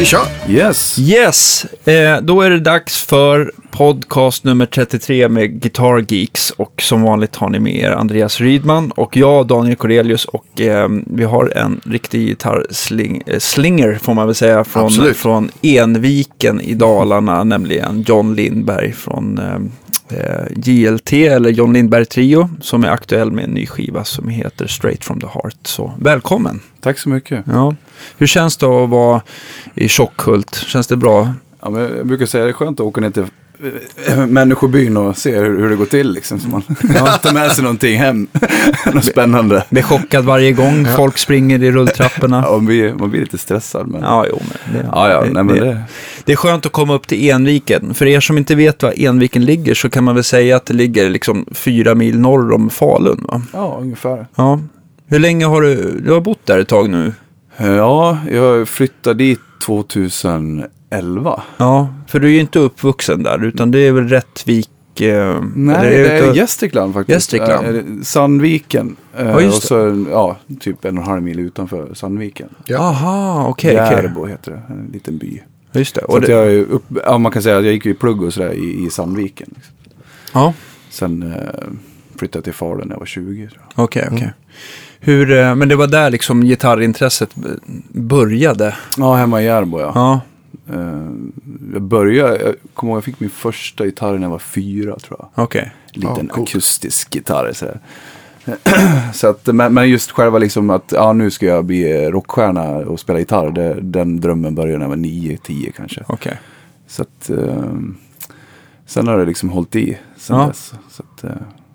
Vi kör! Yes. Yes, eh, då är det dags för podcast nummer 33 med Guitar Geeks. Och som vanligt har ni med er Andreas Rydman och jag, Daniel Corelius. Och eh, vi har en riktig gitarrslinger, får man väl säga, från, Absolut. från Enviken i Dalarna, nämligen John Lindberg från eh, eh, JLT, eller John Lindberg Trio, som är aktuell med en ny skiva som heter Straight from the Heart. Så välkommen! Tack så mycket. Ja. Hur känns det att vara i Tjockhult? Känns det bra? Ja, men jag brukar säga att det är skönt att åka ner till människobyn och se hur, hur det går till. Liksom, så man tar med sig någonting hem. Något spännande. Blir chockad varje gång folk springer i rulltrapporna. Ja, man, blir, man blir lite stressad. Men... Ja, jo, men det, Ja, ja, nej, men det, det, det är skönt att komma upp till Enviken. För er som inte vet var Enviken ligger så kan man väl säga att det ligger liksom fyra mil norr om Falun. Va? ja, ungefär. Ja. Hur länge har du, du har bott där ett tag nu? Eh, Ja, jag flyttade dit 2011. Ja, för du är ju inte uppvuxen där, utan det är väl Rättvik? Eh, Nej, eller det är utav- Gästrikland faktiskt. Gästrikland. Eh, Sandviken. Eh, Ja, just och så, ja, typ en och en halv mil utanför Sandviken. Ja. Aha, okej. okej. Järbo heter det, en liten by. Just det. Så det jag, är upp, ja, man kan säga att jag gick i plugg och sådär i, i Sandviken. Liksom. ja, Sen eh, flyttade jag till Falun när jag var 20. Tror jag. okej, okej. Hur, eh, men det var där liksom gitarrintresset började? Ja, hemma i Järbo ja. Ja, jag började, jag kommer ihåg jag fick min första gitarr när jag var fyra tror jag. okej. Liten Ja, coolt. akustisk gitarr sådär. Så att, men, men just själva liksom att ja, nu ska jag bli eh, rockstjärna och spela gitarr. Det, den drömmen började när jag var 9-10 kanske. Okej. Så att, eh, sen har det liksom hållit i sen Ja. dess. Så att, eh,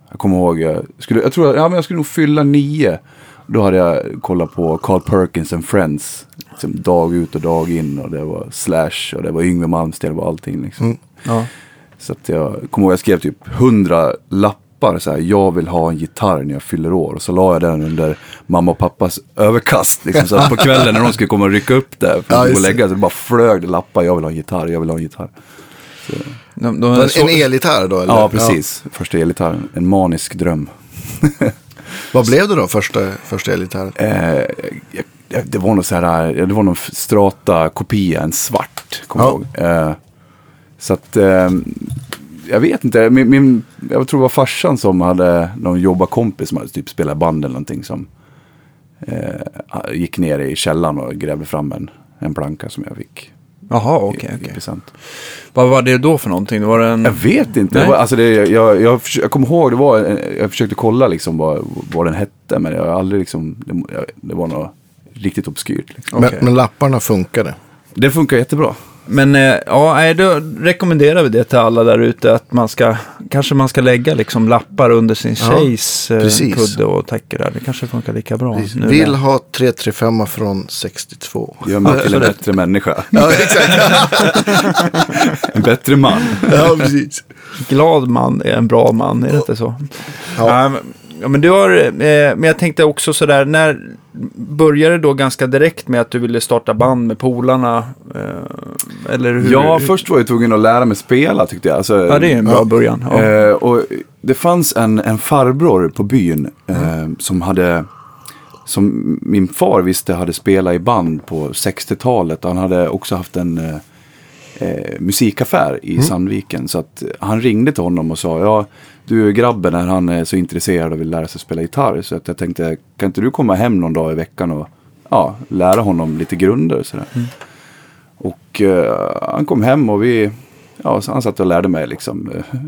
jag kommer ihåg, jag skulle, jag tror, ja, men jag skulle nog fylla nio. Då hade jag kollat på Carl Perkins and Friends. Liksom dag ut och dag in och det var Slash och det var Yngwie Malmsteen och allting. Liksom. Mm. Ja. Så att jag kommer ihåg, jag skrev typ hundra lappar så här, jag vill ha en gitarr när jag fyller år. Och så la jag den under mamma och pappas överkast. Liksom, så på kvällen när de skulle komma och rycka upp där för Ja, att gå just och det. lägga sig, bara flög det lappar, jag vill ha en gitarr, jag vill ha en gitarr. De, de, En, så, en elgitarr då? Eller? Ja, precis. Första elgitarren. En manisk dröm. Vad blev det då, första, första elgitarren? Eh, det var nog så här, det var någon strata kopia, en svart, kommer jag Ja. ihåg. Eh, så att, eh, jag vet inte, min, min, jag tror det var farsan som hade någon jobbarkompis som hade typ spelat band eller någonting som eh, gick ner i källaren och grävde fram en, en planka som jag fick Jaha, okej. okej. present. Vad var det då för någonting? Det var en... Jag vet inte. Det Nej. var, alltså det, jag, jag, jag kommer ihåg, det var, en- jag försökte kolla liksom vad, vad den hette. Men jag har aldrig liksom, det, det var något riktigt obskyrt. Liksom. Men, men lapparna funkade? Det funkar jättebra. Men eh, ja, då rekommenderar vi det till alla där ute att man ska, kanske man ska lägga liksom lappar under sin Ja, tjejs eh, precis. kudde och täcke där. Det kanske funkar lika bra. nu Vill ha 335 från 62. Gör mig till en bättre människa. Ja, exakt. En bättre man. ja, precis. Glad man är en bra man, är det inte så? Ja. Men, ja, men du har, eh, men jag tänkte också sådär, när började det då ganska direkt med att du ville starta band med polarna? Eh, eller hur? Ja, hur, först var jag tvungen att lära mig spela tyckte jag. Alltså, Ja, det är en bra Ja. början. Ja. Eh, och det fanns en, en farbror på byn eh, som hade som min far visste hade spelat i band på 60-talet. Han hade också haft en eh, musikaffär i Sandviken. Så att han ringde till honom och sa, ja du grabben när han är så intresserad och vill lära sig spela gitarr. Så att jag tänkte, kan inte du komma hem någon dag i veckan och ja, lära honom lite grunder och sådär. Och eh, han kom hem och vi, ja, han satt och lärde mig liksom eh,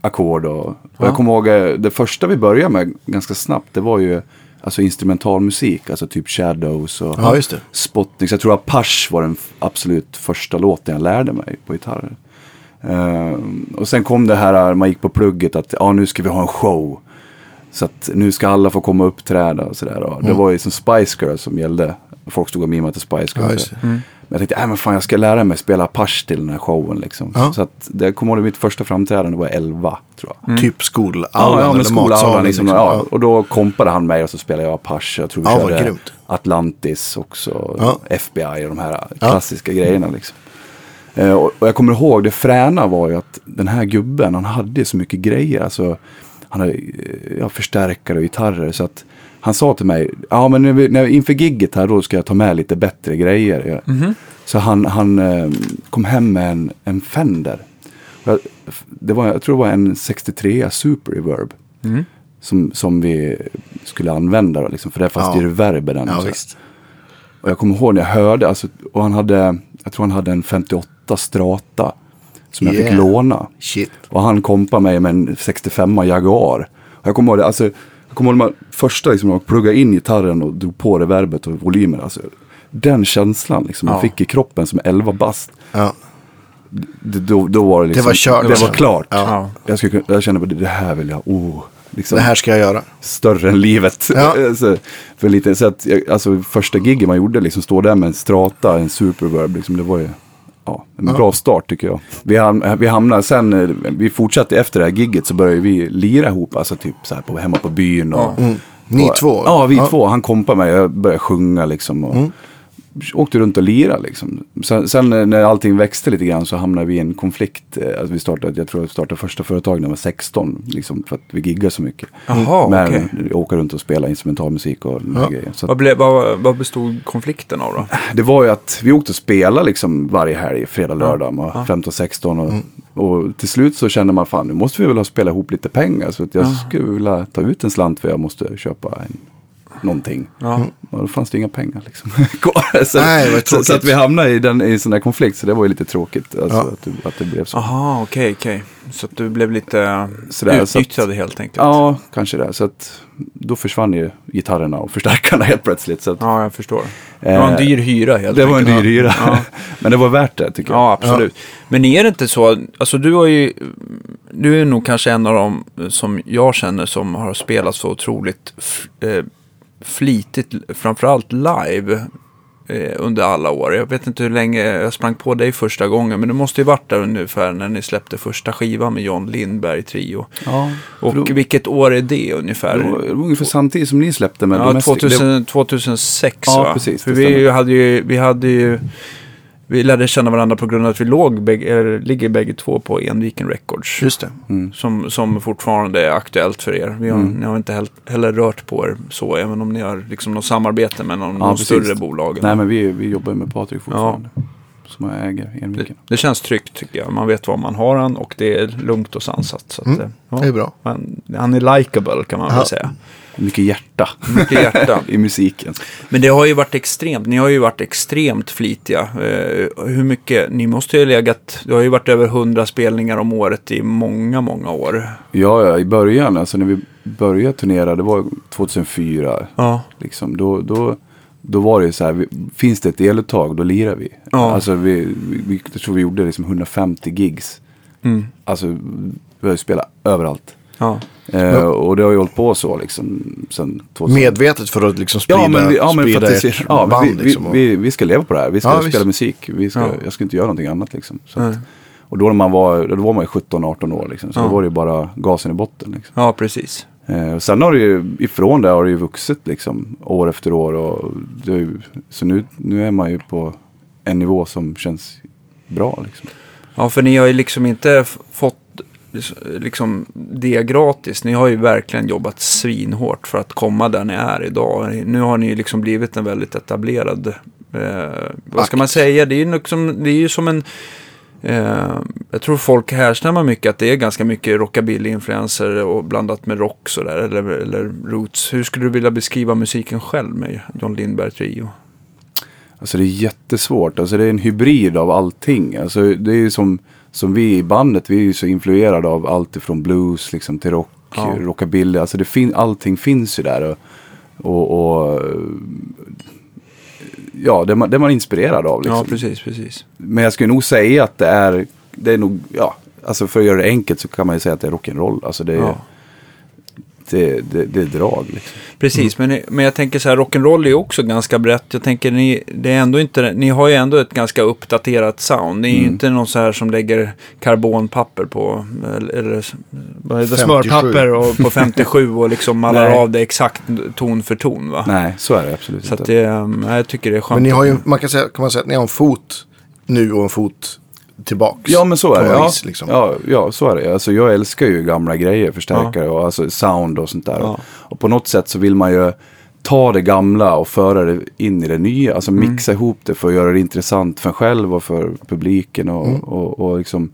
ackord och, och Ja. jag kommer ihåg eh, det första vi började med ganska snabbt det var ju alltså instrumentalmusik, alltså typ Shadows och Ja, just det. Spotnings. Jag tror att Apache var den absolut första låten jag lärde mig på gitarr. Ehm, och sen kom det här, man gick på plugget att ja, nu ska vi ha en show. Så att nu ska alla få komma och uppträda och sådär. Och Det var ju som Spice Girls som gällde. Folk stod och mimade till Spice Ja, Girls. just det. Men jag tänkte, äh, men fan jag ska lära mig spela Apache till den här showen liksom. Ja. Så att det kommer ihåg mitt första framträdande var 11 tror jag. Typ skolaulan Ja, ja, men eller matsalen. liksom, liksom. ja. Och då kompade han mig och så spelade jag Apache. Jag tror vi Ja, körde grymt. Atlantis också. Ja. FBI och de här klassiska grejerna liksom. Eh, och, och jag kommer ihåg, det fräna var ju att den här gubben, han hade så mycket grejer. Alltså, han hade eh, ja, förstärkare och gitarrer. Så att han sa till mig, ja men när vi, när, inför gigget här då ska jag ta med lite bättre grejer. Mhm. Så han, han eh, kom hem med en, en Fender. Jag, det var, jag tror det var en 63 Super Reverb. Mm. Som, som vi skulle använda då, liksom, för det fanns Ja. det reverb i den. Ja, och jag kommer ihåg när jag hörde, alltså, och han hade, jag tror han hade en 58 Strata. Som jag fick Yeah. låna. Shit. Och han kompade mig med en 65 Jaguar. Och jag kommer ihåg det, alltså, kommer ihåg det första liksom, jag pluggade in gitarren och drog på reverbet och volymen. Alltså, den känslan liksom, Ja. jag fick i kroppen som 11 bast. Ja. Det, då, då var det liksom, var kört, Det var klart. Ja. Jag, skulle, jag kände att det här vill jag, oh. Liksom, Det här ska jag göra. större än livet. Ja. så, för lite, så att, alltså, första gigen man gjorde, liksom, stå där med en strata, en superverb, liksom, det var ju ja, en bra start tycker jag. Vi, ham, vi hamnade sen, eh, vi fortsatte efter det här gigget så började vi lira ihop, alltså typ så här på, hemma på byn. Och, Mm. Ni och, två? Ja, vi Ja. två. Han kompade mig, jag började sjunga liksom. Och, Mm. Åkte runt och lirade liksom. Sen, sen eh, när allting växte lite grann så hamnade vi i en konflikt. Alltså vi startade, jag tror jag startade första företaget när jag var 16. Liksom, för att vi giggade så mycket. Jaha, Men okej. åka runt och spela instrumentalmusik och ja. Grejer. Så Vad, blev, vad, vad bestod konflikten av då? det var ju att vi åkte och spelade liksom varje helg, fredag, lördag, man var Ja. 15-16. Och, Mm. och till slut så kände man fan nu måste vi väl ha spelat ihop lite pengar. Så att jag Ja. skulle vilja ta ut en slant för jag måste köpa en, någonting. Ja. Och då fanns det inga pengar liksom. kvar. så, Nej, så, så att vi hamnade i, den, i en sån där konflikt. Så det var ju lite tråkigt alltså, Ja. att, det, att det blev så. Aha, okej, okej. Så att du blev lite Sådär, så att- utnyttjad helt enkelt? Ja, kanske det. Så att då försvann ju gitarrerna och förstärkarna helt plötsligt. Så att, Ja, jag förstår. Det var en eh, dyr hyra helt Det var en enkelt. dyr hyra. Ja. Men det var värt det tycker jag. Ja, absolut. Men är det inte så, alltså du har ju, du är nog kanske en av dem som jag känner som har spelat så otroligt eh, flitigt, framförallt live eh, under alla år. Jag vet inte hur länge jag sprang på dig första gången, men det måste ju varit där ungefär när ni släppte första skivan med John Lindberg Trio. Ja, Och då- vilket år är det ungefär? Var, det var ungefär samtidigt som ni släppte med Ja, Domestic. 2000, 2006 Ja, va? precis, För vi stämmer. hade ju, vi hade ju, vi lärde känna varandra på grund av att vi låg, bägge- eller ligger bägge två på Enviken Records. Just det. Mm. Som, som fortfarande är aktuellt för er. Vi har, Mm. Ni har inte heller, heller rört på er så, även om ni har liksom något samarbete med någon, Ja, någon större bolag. Nej, men vi, vi jobbar med Patrik fortfarande. Som äger det, Enviken. det känns tryggt tycker jag. Man vet var man har han och det är lugnt och sansat. Så att, Mm, ja, Det är bra. han är likable kan man Ja. väl säga. Mycket hjärta Mycket hjärta. i musiken. Men det har ju varit extremt, ni har ju varit extremt flitiga. Eh, hur mycket, ni måste ju ha legat, det har ju varit över 100 spelningar om året i många, många år. Ja, ja, i början, alltså när vi började turnera, det var 2004. Ja. Liksom, då, då, då var det ju så här, finns det ett eluttag, då lirar vi. Ja. Alltså vi, vi, vi, jag tror vi gjorde liksom 150 gigs. Mm. Alltså vi har ju spelat överallt. Ja. Eh, och det har ju hållit på så liksom sen 2000. Medvetet för att liksom sprida, Ja, men, vi, ja, men sprida att ert ja, band. vi, liksom, och- vi, vi ska leva på det här. Vi ska Ja, spela musik. Vi ska, Ja. Jag ska inte göra någonting annat liksom. Att, och då när man var, då var man ju 17-18 år liksom. Så då var det ju bara gasen i botten. Liksom. ja, precis. Eh, sen har det ju, ifrån det har det ju vuxit liksom år efter år. Och ju, så nu, nu är man ju på en nivå som känns bra liksom. Ja, för ni har ju liksom inte fått liksom det gratis. Ni har ju verkligen jobbat svinhårt för att komma där ni är idag. Nu har ni ju liksom blivit en väldigt etablerad, eh, vad ska man säga, det är ju, liksom, det är ju som en Eh, jag tror folk härstammar mycket att det är ganska mycket rockabilly-influenser och blandat med rock sådär, eller, eller roots. Hur skulle du vilja beskriva musiken själv med John Lindberg Trio? Alltså det är jättesvårt. Alltså det är en hybrid av allting. Alltså det är ju som, som vi i bandet, vi är ju så influerade av allt ifrån blues liksom, till rock, Ja. rockabilly. Alltså det fin- allting finns ju där. Och, och, ja, det är, man, det är man inspirerad av. Liksom. Ja, precis, precis. Men jag skulle nog säga att det är, det är nog, ja, alltså för att göra det enkelt så kan man ju säga att det är rock'n'roll. Alltså det är, Ja. Det, det, det är drag liksom. Precis, men, men jag tänker så här, rock'n'roll är ju också ganska brett. Jag tänker, ni, det är ändå inte, ni har ju ändå ett ganska uppdaterat sound. Ni är ju Mm. inte någon så här som lägger karbonpapper på, eller, eller vad heter det, 57. smörpapper och, på 57 och liksom mallar av det exakt ton för ton va? Nej, så är det absolut Så att inte. det, um, jag tycker det är skönt. Men ni har ju, man kan, säga, kan man säga att ni har en fot nu och en fot tillbaks. Ja, men så är det. Ja, vis, liksom. ja, ja, så är det. Alltså, jag älskar ju gamla grejer, förstärkare och alltså sound och sånt där. Ja. Och på något sätt så vill man ju ta det gamla och föra det in i det nya. Alltså Mm. mixa ihop det för att göra det intressant för en själv och för publiken. Och, Mm. och, och liksom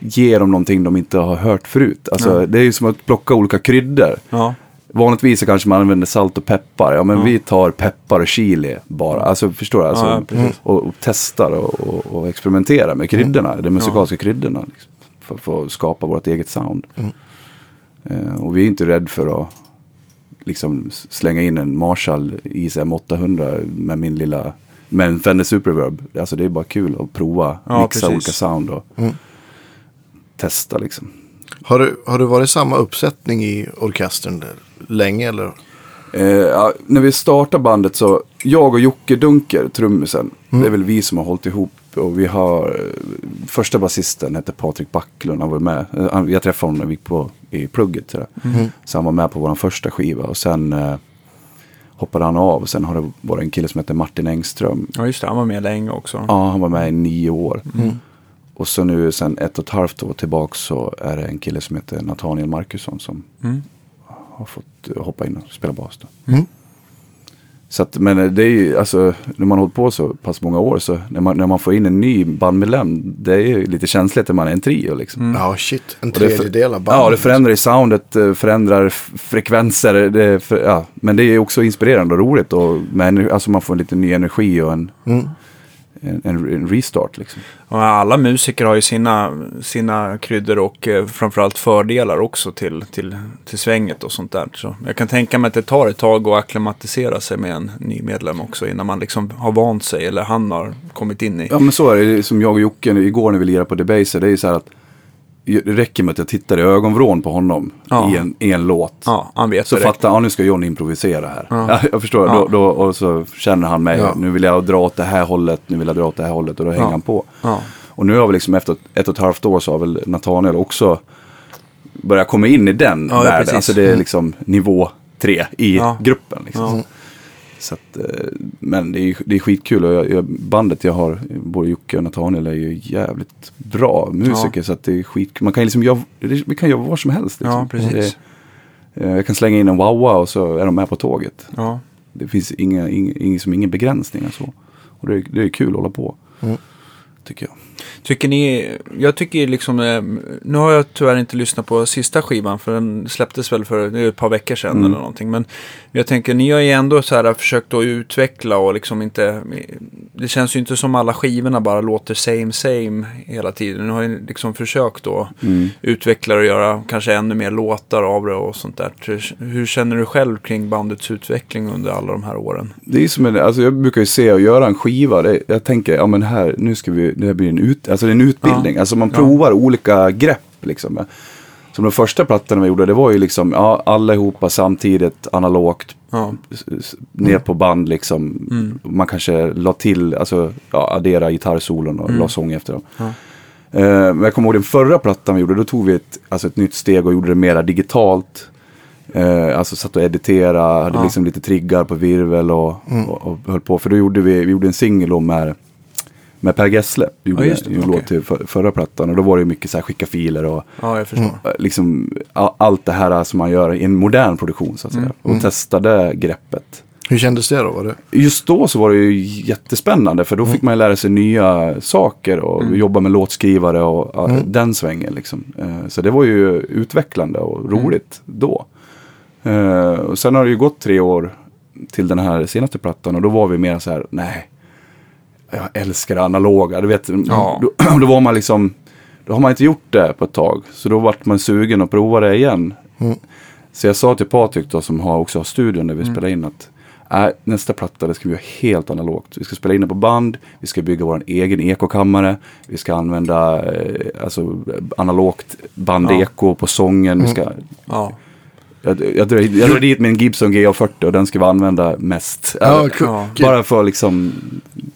ge dem någonting de inte har hört förut. Alltså, Det är ju som att plocka olika kryddor. Ja. Vanligtvis så kanske man använder salt och peppar. Ja, men Ja. vi tar peppar och chili bara. Alltså förstår du? Alltså, Ja, ja, precis. och, och testar och, och, och experimenterar med kryddorna. De musikaliska kryddorna. Liksom, för, för att skapa vårt eget sound. Eh, och vi är inte rädda för att liksom slänga in en Marshall ISM 800 med min lilla med en Fender Super Reverb. Alltså det är bara kul att prova, Ja, mixa precis. olika sound och testa liksom. Har, du, har du varit samma uppsättning i orkestern länge eller? Eh, ja, när vi startade bandet så, jag och Jocke Dunker, trummisen, det är väl vi som har hållit ihop. Och vi har, eh, första basisten hette Patrik Backlund, han var med. Eh, han- Jag träffade honom när vi gick på i plugget. Så, så han var med på vår första skiva och sen eh, hoppade han av. Och sen har det varit en kille som heter Martin Engström. ja, just det. Han var med länge också. Ja, han var med i nio år. Och så nu sen ett och ett halvt år tillbaka så är det en kille som heter Nathaniel Markusson som Mm. har fått hoppa in och spela bas. Då. Mm. Så att, men det är ju, alltså, när man har hållit på så pass många år så när man, när man får in en ny bandmedlem, det är ju lite känsligt när man är en trio liksom. Ja, shit. En Och det för- tredjedel av bandet. Ja, det förändrar i soundet, eh, förändrar frekvenser. Det, för, ja. Men det är också inspirerande och roligt. Och med, ener- alltså man får en lite ny energi och en, Mm. En, en, restart. Liksom. Alla musiker har ju sina, sina kryddor och eh, framförallt fördelar också till, till, till svänget och sånt där. Så jag kan tänka mig att det tar ett tag att acklimatisera sig med en ny medlem också innan man liksom har vant sig eller han har kommit in i. Ja men så är det, som jag och Jocke igår när vi lirade på Debaser. Det är ju så här att det räcker med att jag tittar i ögonvrån på honom Ja. i, en, i en låt. Ja, han vet Så direkt. fattar han, nu ska John improvisera här. Ja. Ja. jag förstår, då, då, och så känner han mig. Nu vill jag dra åt det här hållet, nu vill jag dra åt det här hållet och då hänger han på. Och nu har vi liksom efter ett och ett halvt år så har väl Nathaniel också börjat komma in i den Ja, världen. Alltså det är liksom nivå tre i gruppen. Liksom. Ja. Så att, eh, men det är, det är skitkul och jag, jag, bandet jag har, både Jocke och Nathaniel är ju jävligt bra musiker. Så att det är skitkul. Man kan liksom göra, vi kan göra vad som helst. Liksom. Ja, precis. Det, eh, jag kan slänga in en wow och så är de med på tåget. Ja. Det finns inga, inga, inga, som ingen begränsningar så. Och det, är- det är kul att hålla på. Mm. Tycker jag. Tycker ni, jag tycker liksom, eh, nu har jag tyvärr inte lyssnat på sista skivan för den släpptes väl för ett par veckor sedan Mm. eller någonting. Men jag tänker, ni har ju ändå så här försökt att utveckla och liksom inte, det känns ju inte som alla skivorna bara låter same same hela tiden. Ni har ju liksom försökt att Mm. utveckla och göra kanske ännu mer låtar av det och sånt där. Hur- Hur känner du själv kring bandets utveckling under alla de här åren? Det är som en, alltså jag brukar ju se och göra en skiva. Det, jag tänker, ja men här, nu ska vi, det här blir en, ut, alltså det är en utbildning. Ja. Alltså man Ja. provar olika grepp liksom. Som de första plattorna vi gjorde, det var ju liksom, ja, allihopa samtidigt, analogt, Ja, ner på band liksom. Mm. Man kanske la till, alltså ja, addera gitarrsolon och Mm. la sång efter dem. Ja. Eh, men jag kommer ihåg den förra plattan vi gjorde, då tog vi ett, alltså ett nytt steg och gjorde det mera digitalt. Eh, alltså satt och editerade, hade Ja. liksom lite triggar på virvel och, och, och höll på. För då gjorde vi, vi gjorde en singel om med, med Per Gessle. Gjorde Ja, det, en okej. låt till för, förra plattan och då var det mycket så här skicka filer och ja jag förstår. eh, liksom a- allt det här som man gör i en modern produktion så att säga. Mm. Och testade greppet. Hur kändes det då? Var det? Just då så var det ju jättespännande för då fick man ju lära sig nya saker och Mm. jobba med låtskrivare och Mm. den svängen liksom. Eh, Så det var ju utvecklande och roligt då. Eh, Och sen har det ju gått tre år till den här senaste plattan och då var vi mer så här, nej, jag älskar det analoga. Du vet, Ja. då, då var man liksom, då har man inte gjort det på ett tag. Så då vart man sugen att prova det igen. Mm. Så jag sa till Patrik då, som har, också har studion där vi Mm. spelar in att äh, nästa platta det ska vi göra helt analogt. Vi ska spela in det på band, vi ska bygga vår egen ekokammare, vi ska använda eh, alltså, analogt bandeko på sången. Vi ska, Ja. Jag, jag, drar, jag drar dit min Gibson GA40 och den ska vi använda mest. Ja, ja. bara för att liksom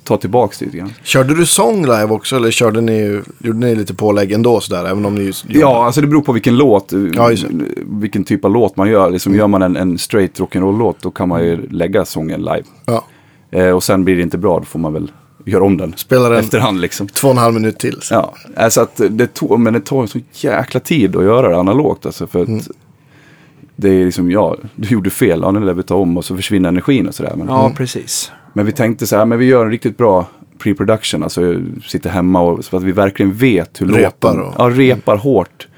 ta tillbaka det lite grann. Körde du sång live också eller körde ni, gjorde ni lite pålägg ändå sådär? Även om ni just Ja, alltså det beror på vilken låt, Ja, just det. vilken typ av låt man gör. Liksom Gör man en, en straight rock'n'roll-låt då kan man ju lägga sången live. Ja. Eh, och sen blir det inte bra, då får man väl gör om den Spelar den efterhand liksom. två och en halv minut till. Så. Ja, alltså att det tog, men det tar så jäkla tid att göra det analogt alltså för att Mm. Det är liksom, ja, du gjorde fel, ja nu lär vi ta om och så försvinner energin och sådär. Men, Ja, precis. men vi tänkte så här, men vi gör en riktigt bra pre-production, alltså sitter hemma och så att vi verkligen vet hur Repar låten, ja, repar hårt.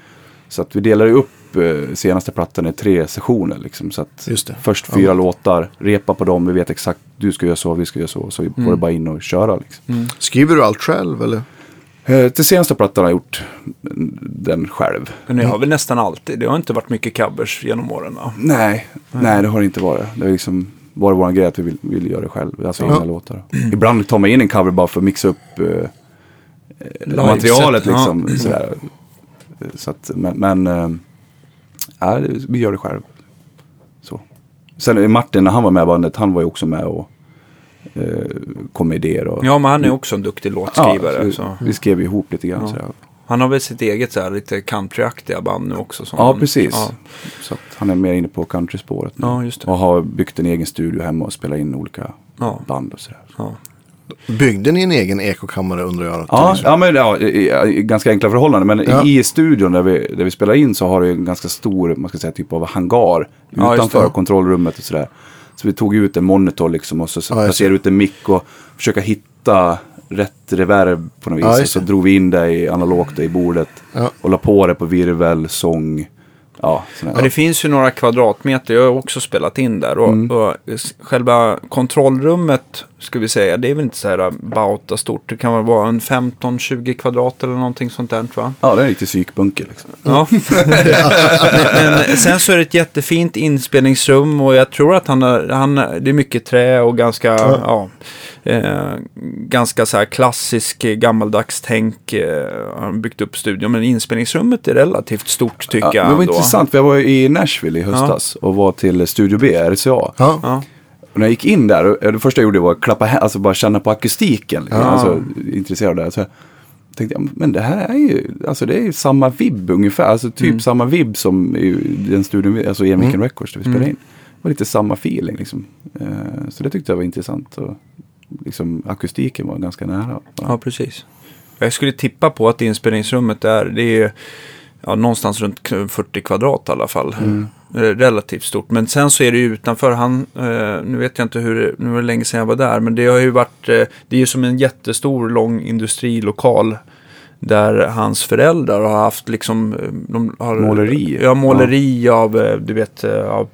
Så att vi delar ju upp eh, senaste plattan i tre sessioner liksom. Så att Just det. först fyra låtar, repa på dem, vi vet exakt, du ska göra så, vi ska göra så, så vi får det bara in och köra liksom. Skriver du allt själv eller? Eh, till senaste plattan har jag gjort den själv. Men det har väl nästan alltid, det har inte varit mycket covers genom åren va? Nej, nej det har det inte varit. Det har liksom varit vår grej att vi vill, vill göra det själv. Alltså egna låtar. Ibland tar man in en cover bara för att mixa upp eh, eh, materialet ja. liksom. Sådär. Så att, men, men eh, ja, det- vi gör det själv. Så. Sen eh, Martin, när han var med i bandet, han var ju också med och eh, kom med idéer. Och, Ja, men han är också en duktig låtskrivare. så, så. vi skrev ihop lite grann. Ja. Sådär. Han har väl sitt eget så här, lite countryaktiga band nu också. Som Ja, han, precis. Ja, Så att han är mer inne på countryspåret nu. Ja, just det. Och har byggt en egen studio hemma och spelar in olika Ja. band och sådär. ja. Byggde ni en egen ekokammare undrar jag? Ja, ja, men ja, i, i, ganska enkla förhållanden. Men Ja. i studion där vi, där vi spelar in så har det en ganska stor, man ska säga, typ av hangar Ja, utanför kontrollrummet och sådär. Så vi tog ut en monitor liksom och så, så Ja, placerade ut en mick och försöka hitta rätt reverb på något vis. Ja, så drog vi in det i analogt i bordet. Ja. Och la på det på virvel, sång. Ja. Men det finns ju några kvadratmeter, jag har också spelat in där. Och, Mm. och själva kontrollrummet, ska vi säga, det är väl inte så här bauta stort. Det kan väl vara en 15-20 kvadrat eller någonting sånt där, va? Ja, det är en riktig psykbunker liksom. Ja. men, sen så är det ett jättefint inspelningsrum och jag tror att han, har- han det är mycket trä och ganska, ja. Eh, ganska så här klassisk eh, gammaldags tänk. Eh, har byggt upp studion, men inspelningsrummet är relativt stort tycker Ja, jag. men det var ändå. intressant, för jag var i Nashville i höstas och var till Studio B, RCA. Ja. Ja. Och när jag gick in där, och det första jag gjorde var att klappa alltså bara känna på akustiken. Liksom. Ja. Alltså, intresserad av det. Så jag tänkte, ja, men det här är ju, alltså det är ju samma vibb ungefär. Alltså typ Mm. samma vibb som i den studion, alltså i Emiken Records där vi spelade in. Det var lite samma feeling liksom. Eh, så det tyckte jag var intressant. Och, liksom, akustiken var ganska nära. Ja, precis. Jag skulle tippa på att inspelningsrummet där, det är ja, någonstans runt k- 40 kvadrat i alla fall. Eh, Relativt stort. Men sen så är det ju utanför, han, eh, nu vet jag inte hur, nu var det länge sedan jag var där, men det har ju varit, eh, det är ju som en jättestor lång industrilokal. Där hans föräldrar har haft liksom, eh, de har, Måleri. Ja, måleri av, eh, du vet, eh, av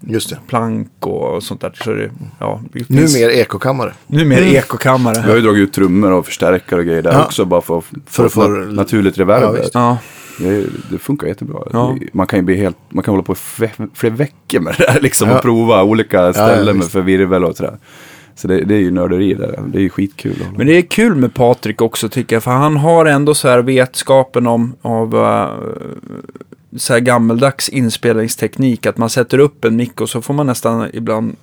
Just det. plank och sånt där. Så det, ja, det finns- Numera ekokammare. Numera ekokammare. Vi har ju dragit ut trummor och förstärkare och grejer där Ja. också. Bara för att För att få- na- naturligt reverb. Ja. Ja, Det, det funkar jättebra. Ja. Man kan ju bli helt, man kan hålla på i flera veckor med det där liksom Ja. och prova olika ställen med visst. för virvel och sådär. Så det, det är ju nörderi där. Det är ju skitkul. Men det är kul med Patrik också tycker jag. För han har ändå så här vetskapen om av eh, så här gammeldags inspelningsteknik. Att man sätter upp en mick och så får man nästan ibland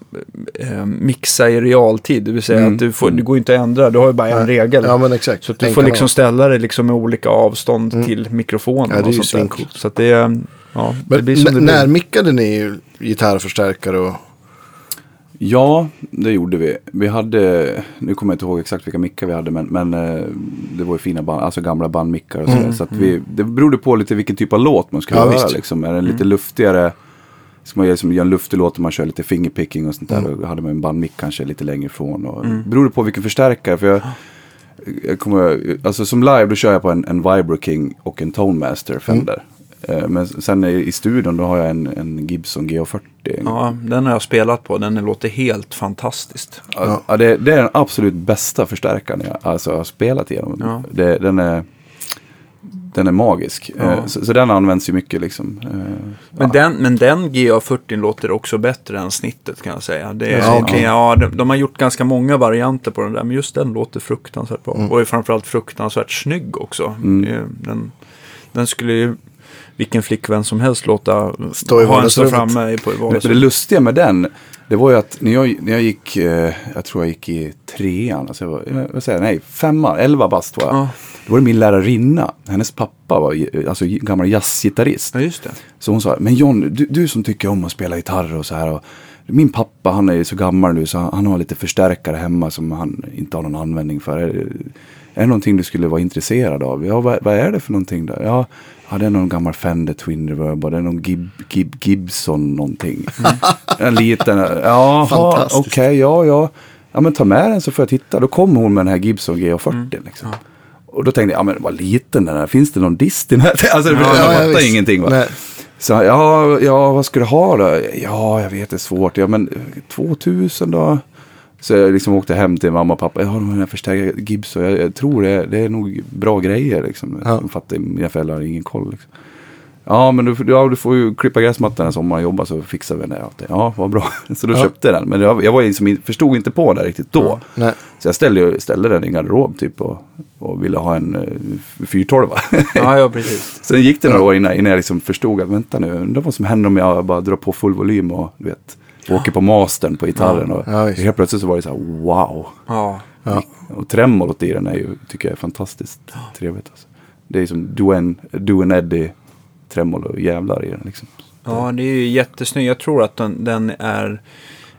eh, mixa i realtid. Det vill säga Mm. att du, får, du går inte att ändra. Du har ju bara en regel. Ja, men exakt. så du En får liksom ställa det liksom med olika avstånd till mikrofonen. Ja, det är och ju. Så det är, ja, det blir som det när blir. mickade ni gitarrförstärkare och... Ja, det gjorde vi. Vi hade, nu kommer jag inte ihåg exakt vilka mickar vi hade, men, men eh, det var ju fina band, alltså gamla bandmickar och sådär. Så att vi, det berodde på lite vilken typ av låt man skulle Ja, visst. Liksom. Är den lite luftigare, ska man liksom göra en luftig låt och man kör lite fingerpicking och sånt där. Då hade man en bandmick kanske lite längre ifrån. Och, Det berodde på vilken förstärkare. För jag, jag kommer, alltså som live då kör jag på en, en Vibro King och en Tone Master Fender. Eh, Men sen i, i studion då har jag en, en Gibson GH40. Ja, den har jag spelat på. Den låter helt fantastiskt. Ja. Ja, det, det är den absolut bästa förstärkaren jag alltså, har spelat igenom. Ja. Det, den, är, den är magisk. Ja. Eh, Så, så den används ju mycket liksom. Eh, Men, ja. den, men den GA40 låter också bättre än snittet kan jag säga. Det är, Ja, ja, okej. ja, de, de har gjort ganska många varianter på den där, men just den låter fruktansvärt bra. Och är framförallt fruktansvärt snygg också. Mm. Den, den skulle ju vilken flickvän som helst låta Stå i ha en stå vardagsrummet. framme på Men det vardagsrummet. lustiga med den, Det var ju att när jag, när jag gick, eh, jag tror jag gick i trean, alltså jag var, vad säger jag, nej, femman, elva bast var jag. Ja. Då var det min lärarinna, hennes pappa var alltså gammal jazzgitarrist. Ja, just det. Så hon sa, men John, du, du som tycker om att spela gitarr och så här. Och, min pappa han är ju så gammal nu så han, han har lite förstärkare hemma som han inte har någon användning för. Är, det någonting du skulle vara intresserad av? Ja, vad, vad är det för någonting då? Ja, ja, det är någon gammal Fender Twin Reverb det är någon Gib, Gib, Gibson någonting. en liten, ja, okej, ja, ja. Ja, men ta med den så får jag titta. Då kom hon med den här Gibson GH40 liksom. Och då tänkte jag, ja men vad liten den är. Finns det någon dist i den här? Alltså, jag Ja, ja, fattar ingenting va. Nej. Så ja, ja, vad ska du ha då? Ja, jag vet, det är svårt. Ja, men 2000 då? Så jag liksom åkte hem till mamma och pappa. Jag har den här förstärkare Gibson. Jag, jag tror det, det är nog bra grejer liksom. Ja. Jag fattar, mina föräldrar har ingen koll liksom. Ja, men du, ja, du får ju klippa gräsmattan när sommaren jobbar så fixar vi det. Ja, vad bra. Så då Ja. köpte jag den. Men jag, jag var liksom, förstod inte på det riktigt då. Nej. Så jag ställde, ställde den i en garderob typ och, och ville ha en uh, 412. Ja, ja, precis. Sen gick det några år innan, innan jag liksom förstod att vänta nu, undrar vad som händer om jag bara drar på full volym och du vet, åker på mastern på gitarren. Och Ja, helt plötsligt så var det så här wow. Ja. Ja. Och tremolot i den är ju, tycker jag är fantastiskt trevligt. Alltså. Det är som Duane, Duane Eddy tremolo jävlar i den liksom. ja, det är ju jättesnygg. Jag tror att den, den är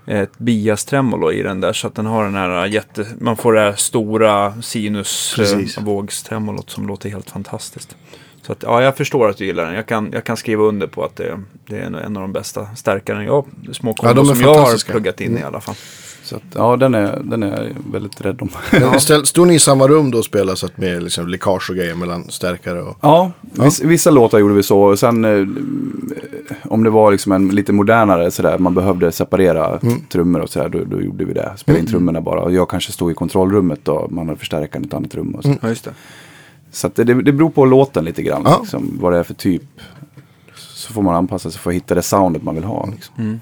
ett bias-tremolo i den där. Så att den har den här jätte... Man får det här stora sinus-vågstremolot som låter helt fantastiskt. Så att, ja, jag förstår att du gillar den. Jag kan, jag kan skriva under på att det, det är en av de bästa stärkarna jag, små Ja, de kombos är som jag har pluggat in i alla fall. Så att, ja, den är, den är jag väldigt rädd om. Ställ- Stod ni i samma rum då och spelade så att med liksom läckage och grejer mellan stärkare och... Ja, Vissa, vissa låtar gjorde vi så. Och sen eh, om det var liksom en lite modernare sådär, man behövde separera trummor och sådär, då, då gjorde vi det. Spela in trummorna bara. Och jag kanske stod i kontrollrummet och man hade förstärkaren i ett annat rum. Och så Ja, just det. Så att det, det beror på låten lite grann, Ja. liksom, vad det är för typ. Så får man anpassa sig för att hitta det soundet man vill ha. Liksom. Mm.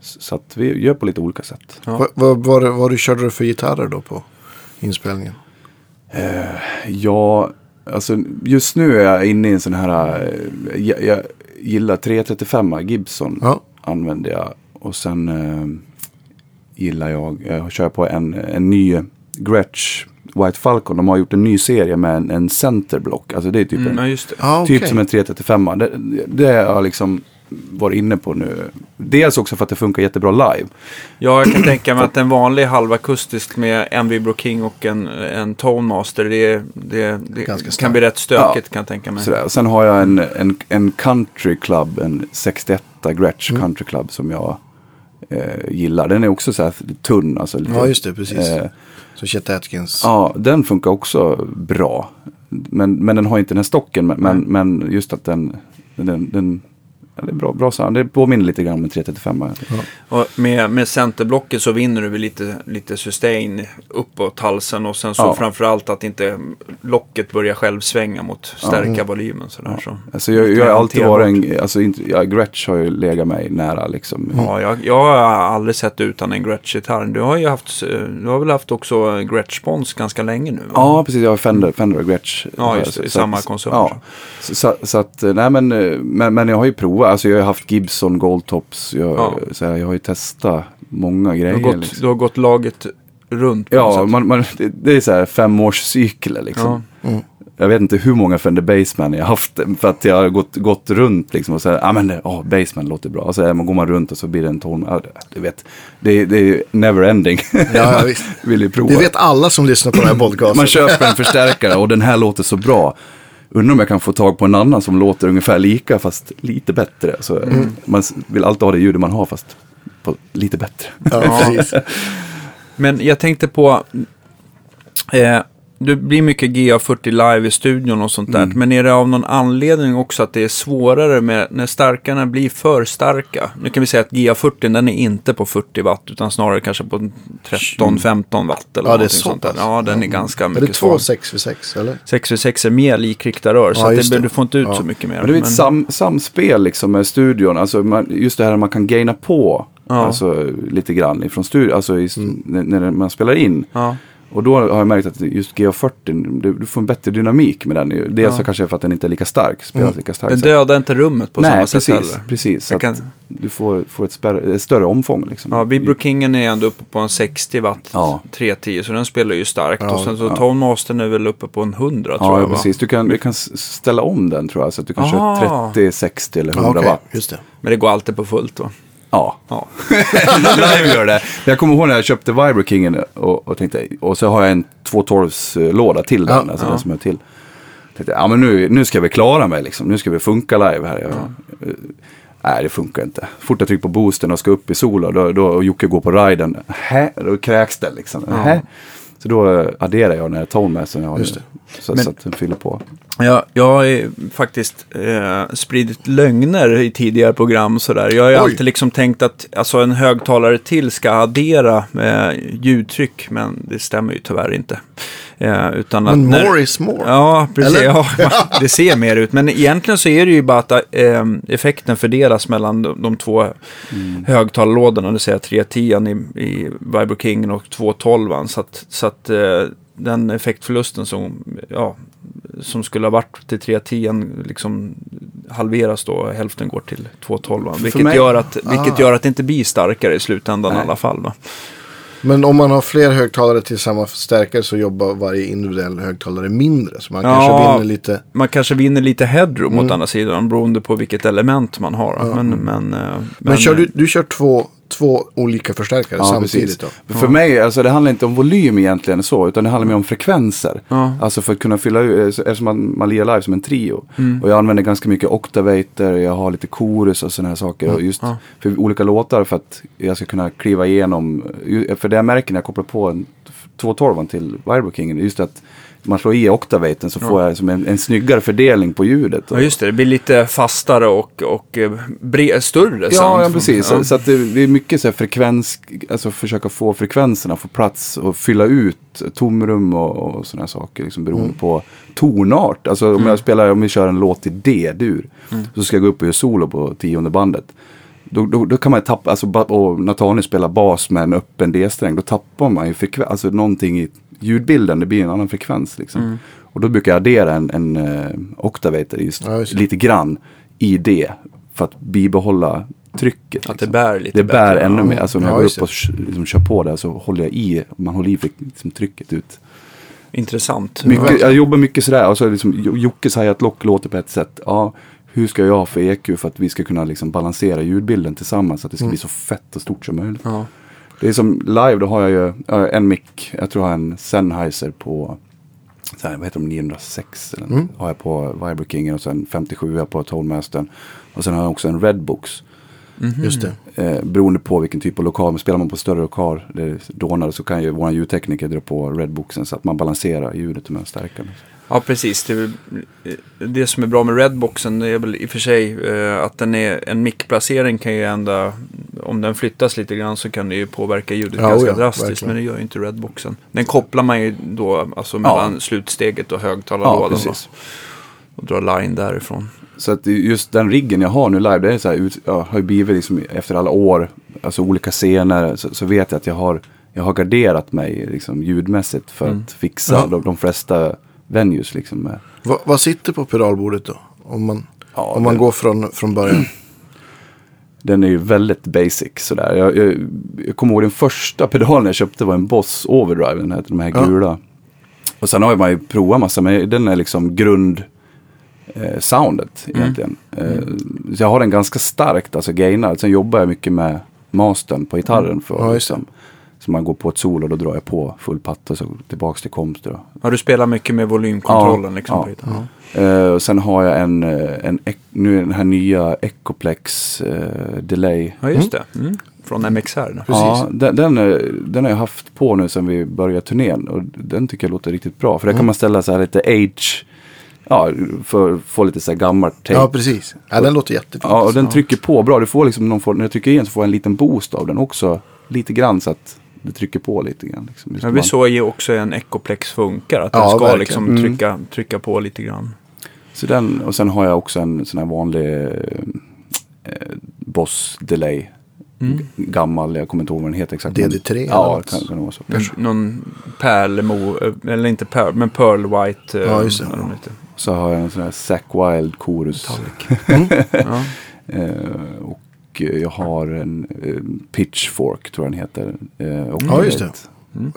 Så att vi gör på lite olika sätt. Ja. Vad, vad, vad, körde du för gitarrer då på inspelningen? Ja, alltså just nu är jag inne i en sån här, eh, jag, jag gillar 335 Gibson. Ja. använder jag. Och sen eh, gillar jag, jag kör på en, en ny Gretsch White Falcon. De har gjort en ny serie med en, en centerblock. Alltså det är typ, Mm, ja, en, just det. Ja, typ som en 335. Det, det har jag liksom varit inne på nu. Dels också för att det funkar jättebra live. Ja, jag kan tänka mig att en vanlig halvakustisk med en Vibro King och en, en Tone Master, det, det, det kan bli rätt stökigt Ja. kan jag tänka mig. Sådär. Och Sen har jag en, en, en country club, en 61 Gretsch Mm. country club som jag eh, gillar. Den är också så här tunn. Alltså lite, Ja, just det, precis. Eh, Så Chet Atkins. Ja, den funkar också bra. Men, men den har inte den här stocken. Men, men, men just att den, den, den ja, det är bra, bra sound. Det påminner lite grann om en 335. Och med, med centerblocket så vinner du lite, lite sustain uppåt halsen och sen så Ja. framförallt att inte locket börjar själv svänga mot stärka volymen sådär. Så. Alltså jag, jag har alltid varit en, alltså inte, ja, Gretsch har ju legat mig nära liksom. Ja, jag, jag har aldrig sett utan en Gretsch-gitarr. Du har ju haft, eh, du har väl haft också Gretsch-spons ganska länge nu? va? Ja, precis. Jag har Fender, Fender och Gretsch. Ja, just det, i Så- samma så- koncern. Ja. Så, så, så att, nej men, eh, men, men jag har ju provat. Alltså jag har haft Gibson Goldtops. Jag, Ja. så här, jag har ju testat många du, grejer. har gått, liksom. du har gått laget runt Ja, man, man, det, det är så här femårscykler liksom. Ja. Jag vet inte hur många Fender Bassman jag har haft. För att jag har gått, gått runt liksom och säger, ah, men det- oh, Bassman låter bra. Och så är man, går man runt och så blir det en ton. Det- du vet, det, är- det är never ending. Ja, ja, visst. Vill ju prova. Det vet alla som lyssnar på den här podcasten. Man köper en förstärkare och den här låter så bra. Undrar om jag kan få tag på en annan som låter ungefär lika fast lite bättre. Så Mm. Man s- vill alltid ha det ljudet man har fast på lite bättre. Ja, precis. Men jag tänkte på, eh, det blir mycket GA40 live i studion och sånt där. Mm. Men är det av någon anledning också att det är svårare med när starkarna blir för starka? Nu kan vi säga att GA40 den är inte på 40 watt utan snarare kanske på 13-15 watt eller Ja, det är så sånt där. Ja, den är ganska Är det mycket två svag. 6 vid 6 eller? 6v6 är mer likrikta rör så Ja, det, det. du får inte ut Ja. så mycket mer. Men det är ett Men- sam, samspel liksom med studion. Alltså man, just det här att man kan gaina på Ja. alltså, lite grann ifrån studion. Alltså i, Mm. när, när man spelar in. Ja. Och då har jag märkt att just GA40, du, du får en bättre dynamik med den. Dels Ja. så kanske för att den inte är lika stark, spelas lika starkt. Den dödar inte rummet på Nej, samma sätt precis. heller. precis. Så Jag att kan- du får, får ett, spärr, ett större omfång. Liksom. Ja, Vibro Kingen är ändå uppe på en 60 watt Ja. 310 så den spelar ju starkt. Ja, och sen så ja. Tone Mastern är väl uppe på en 100 tror Ja, jag va? precis. Du kan, du kan ställa om den tror jag. Så att du kan Ah. köra 30, 60 eller 100 Ja, okej, watt. just det. Men det går alltid på fullt va? Ja, Ja. live gör det. Jag kommer ihåg när jag köpte Vibro Kingen och, och tänkte, och så har jag en 212 låda till den, Ja, alltså ja. den som är till. Tänkte, ja men nu, nu ska vi klara mig liksom, nu ska vi funka live här. Jag, eh, Nej, det funkar inte. Fort jag trycker på boosten och ska upp i solo, då, då, och Jocke går på riden, Hä? då kräks det liksom. Hä? Så då eh, adderar jag den här tone som jag har Just nu. Så, Men- så att den fyller på. Jag, jag har faktiskt eh, spridit lögner i tidigare program och sådär. Jag har ju Oj. alltid liksom tänkt att alltså, en högtalare till ska addera eh, ljudtryck, men det stämmer ju tyvärr inte. Eh, utan att Men när- more is more. Ja, precis. Ja, det ser mer ut. Men egentligen så är det ju bara att eh, effekten fördelas mellan de, de två högtalarlådorna. Det säga 310 i, i Vibro King och 212. Så att, så att eh, den effektförlusten som, ja, som skulle ha varit till 310 liksom halveras då. Hälften går till 212. Vilket, mig- gör att, vilket Ah. gör att det inte blir starkare i slutändan i Nej. alla fall. Då. Men om man har fler högtalare till samma förstärkare så jobbar varje individuell högtalare mindre. Så man Ja. kanske vinner lite. Man kanske vinner lite headroom Mm. åt andra sidan beroende på vilket element man har. Men, men, eh, Men, kör du, du kör två, två olika förstärkare Ja, samtidigt precis. då? För mig, alltså det handlar inte om volym egentligen så, utan det handlar mer om frekvenser. Ja. Alltså för att kunna fylla ut, eftersom man, man lirar live som en trio. Mm. Och jag använder ganska mycket octavator, jag har lite chorus och sådana här saker. Och just Ja. för olika låtar för att jag ska kunna kliva igenom. ju- För det jag märker när jag kopplar på en 212 till Vibro King, just att man slår i oktavaten så får jag som en, en snyggare fördelning på ljudet. Ja, just det. Det blir lite fastare och, och eh, bre- större Ja, sound. ja precis. Så, så att det, det är mycket så här frekvens, alltså försöka få frekvenserna få plats och fylla ut tomrum och, och sådana saker. Liksom beroende på tonart. Alltså om jag spelar, om vi kör en låt i D-dur. Så ska jag gå upp och göra solo på tionde bandet. Då, då, då kan man tappa, alltså, och Nathaniel spelar bas med en öppen D-sträng. Då tappar man ju frekvens, alltså någonting i ljudbilden. Det blir en annan frekvens liksom. Och då brukar jag addera en, en uh, oktavator just, Ja, just lite grann i det. För att bibehålla trycket. Att det liksom. bär lite Det bär bättre. ännu ja. mer. Alltså när jag Ja, går upp och liksom, kör på det så håller jag i, man håller i liksom, trycket ut. Intressant. Mycket, jag jobbar mycket sådär. Och så liksom, Jo- Jockes hi-hat lock låter på ett sätt. Ja, hur ska jag ha för EQ för att vi ska kunna liksom balansera ljudbilden tillsammans så att det ska bli så fett och stort som möjligt. Ja. Det är som live, då har jag ju en mick, jag tror jag har en Sennheiser på så här, vad heter de, 906 eller Mm. har jag på Vibro Kingen och sen 57 på Tollmastern. Och sen har jag också en Redbox. Just det. Eh, beroende på vilken typ av lokal. Men spelar man på större lokal, det är dånare, så kan ju våran ljudtekniker dra på Redboxen så att man balanserar ljudet med stärkaren. Ja, precis. Det, är eh, det som är bra med Redboxen det är väl i och för sig eh, att den är en mickplacering kan ju ändå, om den flyttas lite grann så kan det ju påverka ljudet Ja, ganska ja, drastiskt. verkligen. Men det gör ju inte Redboxen. Den kopplar man ju då alltså mellan slutsteget och Ja, högtalarlådan. precis. och drar line därifrån. Så att just den riggen jag har nu live, det är så här, ut, ja, har ju blivit liksom efter alla år, alltså olika scener, så, så vet jag att jag har, jag har garderat mig liksom ljudmässigt för att fixa Ja. de, de flesta venues liksom. Va, vad sitter på pedalbordet då? Om man, Ja, om man det- går från, från början. Den är ju väldigt basic sådär. Jag, jag, jag kommer ihåg den första pedalen jag köpte var en Boss Overdrive, den här, de här Ja. gula. Och sen har man ju provat massa, men den är liksom grund eh, soundet egentligen. Eh, så jag har den ganska starkt, alltså gainad. Sen jobbar jag mycket med mastern på gitarren. För, Ja, just det. Så man går på ett solo, då drar jag på full patta så tillbaks till komst. Då. Ja, du spelar mycket med volymkontrollen Ja, liksom. ja. på gitarren. Eh, och sen har jag en, eh, en, nu den här nya Ecoplex eh, delay. Ja, just det. Mm. Från MXR. Precis. Ja, den, den, är- den har jag haft på nu sedan vi började turnén. Och den tycker jag låter riktigt bra. För där kan man ställa så här lite age. Ja, för att få lite så här gammalt tape. Ja, Ja, precis. Ja, den låter jättefin. och den trycker på bra. Du får liksom någon form, när jag trycker igen så får jag en liten boost av den också. Lite grann så att det trycker på lite grann. Liksom. Men man- vi såg ju också en Ecoplex funkar. Att den Ja, ska verkligen. liksom Mm. trycka, trycka på lite grann. Så den, och sen har jag också en sån här vanlig eh, Boss delay. Gammal, jag kommer inte ihåg vad den heter exakt. men- DD3 eller Ja, något. kan, kan det vara så. En, någon pärlemo, eh, eller inte pärl, men pearl white. eh, Ja, just det. heter. Så har jag en sån här Zack Wild chorus. Ja. Eh, och eh, jag har en eh, Pitchfork tror jag den heter. Eh, och Ja, just det. ett-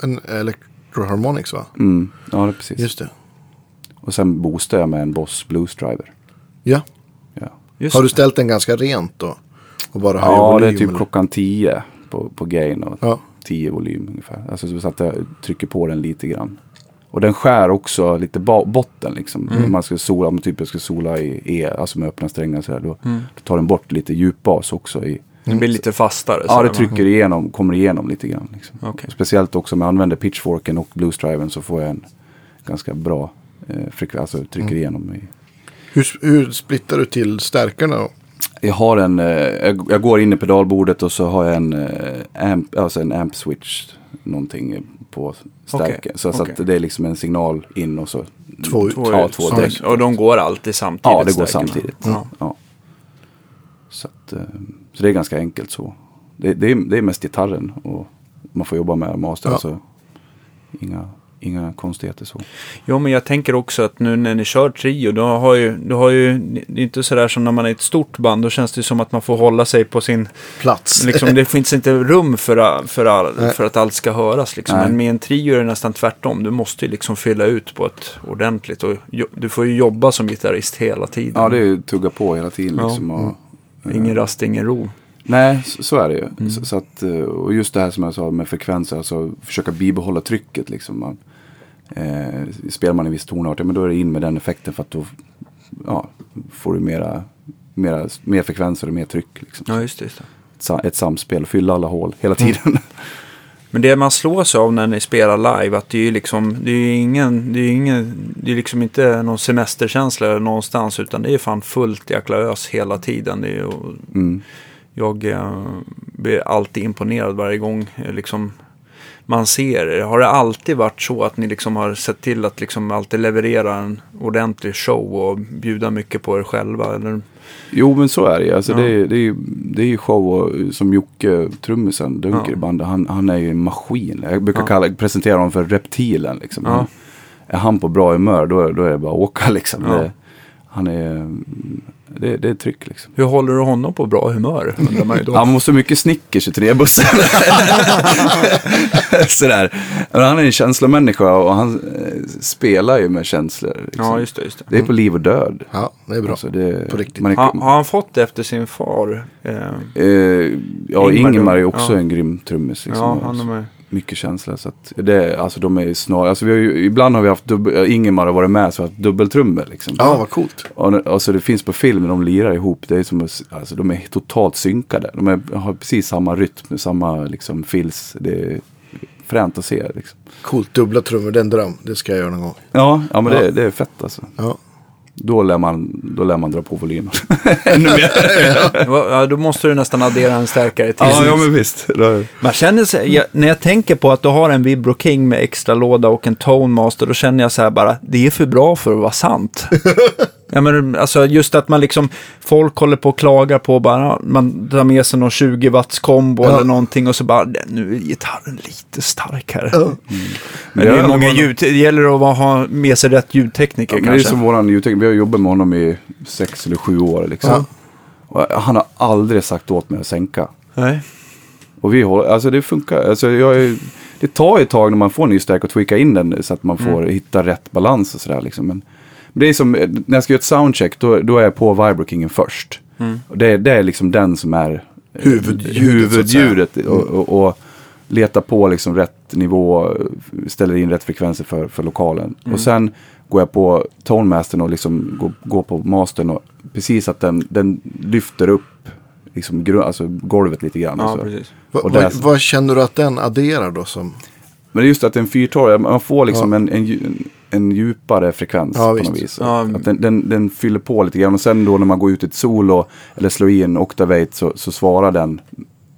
En Electroharmonics va? Mm, ja, det precis. Just det. Och sen boostar jag med en Boss Blues Driver. Ja. Ja, Just Har du det. ställt den ganska rent då? Och bara ja det volym? är typ eller? klockan 10 på, på gain och Ja. 10 volym ungefär. Alltså så att jag trycker på den lite grann. Och den skär också lite botten liksom. Mm. Om man ska sola, om typ jag ska sola i E, alltså med öppna strängar så här, då, Mm. då tar den bort lite djupbas också i. Det blir lite fastare. Ja, det trycker igenom, kommer igenom lite grann. Liksom. Okej. Speciellt också om jag använder pitchforken och bluesdriven så får jag en ganska bra eh, frekvens, alltså trycker Mm. igenom. I. Hur, hur splittar du till stärkarna då? Jag har en, eh, jag, jag går in i pedalbordet och så har jag en, eh, amp, alltså en amp switch någonting på stärken. Okej, Så, så okej. att det är liksom en signal in och så. Två ut. Två Ja, ut. två Så- direkt. Och de går alltid samtidigt? Ja, det går stärkarna. samtidigt. Ja. Ja. Så, att, eh, så det är ganska enkelt så. Det, det, är, det är mest gitarren och man får jobba med master. Ja. Alltså, inga, inga konstigheter så. Jo, men jag tänker också att nu när ni kör trio, då har ju, då har ju, det är inte sådär som när man är ett stort band, då känns det som att man får hålla sig på sin, Plats. liksom, det finns inte rum för, för, all, för att allt ska höras. Liksom. Men med en trio är det nästan tvärtom, du måste ju liksom fylla ut på ett ordentligt och jo, du får ju jobba som gitarrist hela tiden. Ja, det är ju tugga på hela tiden Ja. liksom. Och, Ingen rast, ingen ro. Nej, så, så är det ju. Mm. Så, så att, eh, och just det här som jag sa med frekvenser, alltså försöka bibehålla trycket. Liksom. Man, eh, spelar man en viss tonart, ja, men då är det in med den effekten för att då ja, får du mera, mera, mer frekvenser och mer tryck. Liksom. Ja, just det. Just det. Ett, ett samspel, fylla alla hål hela Mm. tiden. Men det man slår sig av när ni spelar live, att det är ju liksom, det är ingen, det är ingen, det är liksom inte någon semesterkänsla någonstans, utan det är fan fullt jäkla ös hela tiden. Det är Mm. jag eh, blir alltid imponerad varje gång eh, liksom, man ser er. Har det alltid varit så att ni liksom har sett till att liksom alltid leverera en ordentlig show och bjuda mycket på er själva? Eller? Jo men så är det ju. Alltså, Ja. det, är, det, är, det är show och, som Jocke, trummisen, Dunker Ja. bandet, han, han är ju en maskin. Jag brukar Ja. kalla, presentera honom för reptilen. Liksom. Ja. Är han på bra humör då, då är det bara att åka liksom. Det, han är, det, det är tryck liksom. Hur håller du honom på bra humör? Man ju då. Han måste ha mycket Snickers i turnébussen. Sådär. Men han är en känslomänniska och han eh, spelar ju med känslor. Liksom. Ja, just det. Just det. Det är på liv och död. Ja, det är bra. Alltså, det, På riktigt. Är, Har, har han fått det efter sin far? Eh, Eh, ja, Ingmar Ingemar är också Ja. en grym trummis. Liksom, ja, han är med. Mycket känsla. Så att det, alltså de är snar, alltså vi har ju, ibland har vi haft, dubbel, Ingemar har varit med så har haft dubbeltrummor. Liksom. Ja, vad coolt. Och, alltså det finns på film när de lirar ihop, det är som alltså de är totalt synkade. De är, har precis samma rytm, samma liksom fills. Det är fränt att se. Liksom. Coolt. Dubbla trummor, det är en dröm. Det ska jag göra någon gång. Ja, ja men Ja. Det, det är fett alltså. Ja. Då lär man, då lär man dra på volymen. Ännu mer. Ja, då måste du nästan addera en stärkare till. ja, ja, men visst. Man känner sig, jag, när jag tänker på att du har en Vibro King med extra låda och en Tone Master, då känner jag så här bara, det är för bra för att vara sant. ja, men, alltså just att man liksom, folk håller på och klagar på bara, man drar med sig någon 20 watts kombo Ja. eller någonting och så bara, nu är gitarren lite stark här. Ja. Men det, Ja, är det många ljud, det gäller att ha med sig rätt ljudtekniker Ja, men det är kanske. som våran ljudtekniker, vi har jobbat med honom i sex eller sju år. Liksom. Ja. Och han har aldrig sagt åt mig att sänka. Nej. Och vi håller, alltså det funkar. Alltså jag är, det tar ju ett tag när man får en ny stärk och tweaka in den så att man får hitta rätt balans och sådär. Liksom. Men det är som, eh, när jag ska göra ett soundcheck då, då är jag på Vibrokingen först. Och det, är- det är liksom den som är eh, Huvudljudet, huvudljudet. Och, och, och leta på liksom rätt nivå, ställer in rätt frekvenser för, för lokalen. Och sen går jag på tonmastern och liksom går, går på mastern och precis att den, den lyfter upp liksom, alltså golvet lite grann. Ja, och så. precis. Va, Och vad, där- vad känner du att den adderar då som? Men just att en 412, man får liksom en, en, dju- en djupare frekvens Ja, på visst. något vis. Ja. Att den, den, den fyller på lite grann och sen då när man går ut i ett solo eller slår i en Octavate så, så svarar den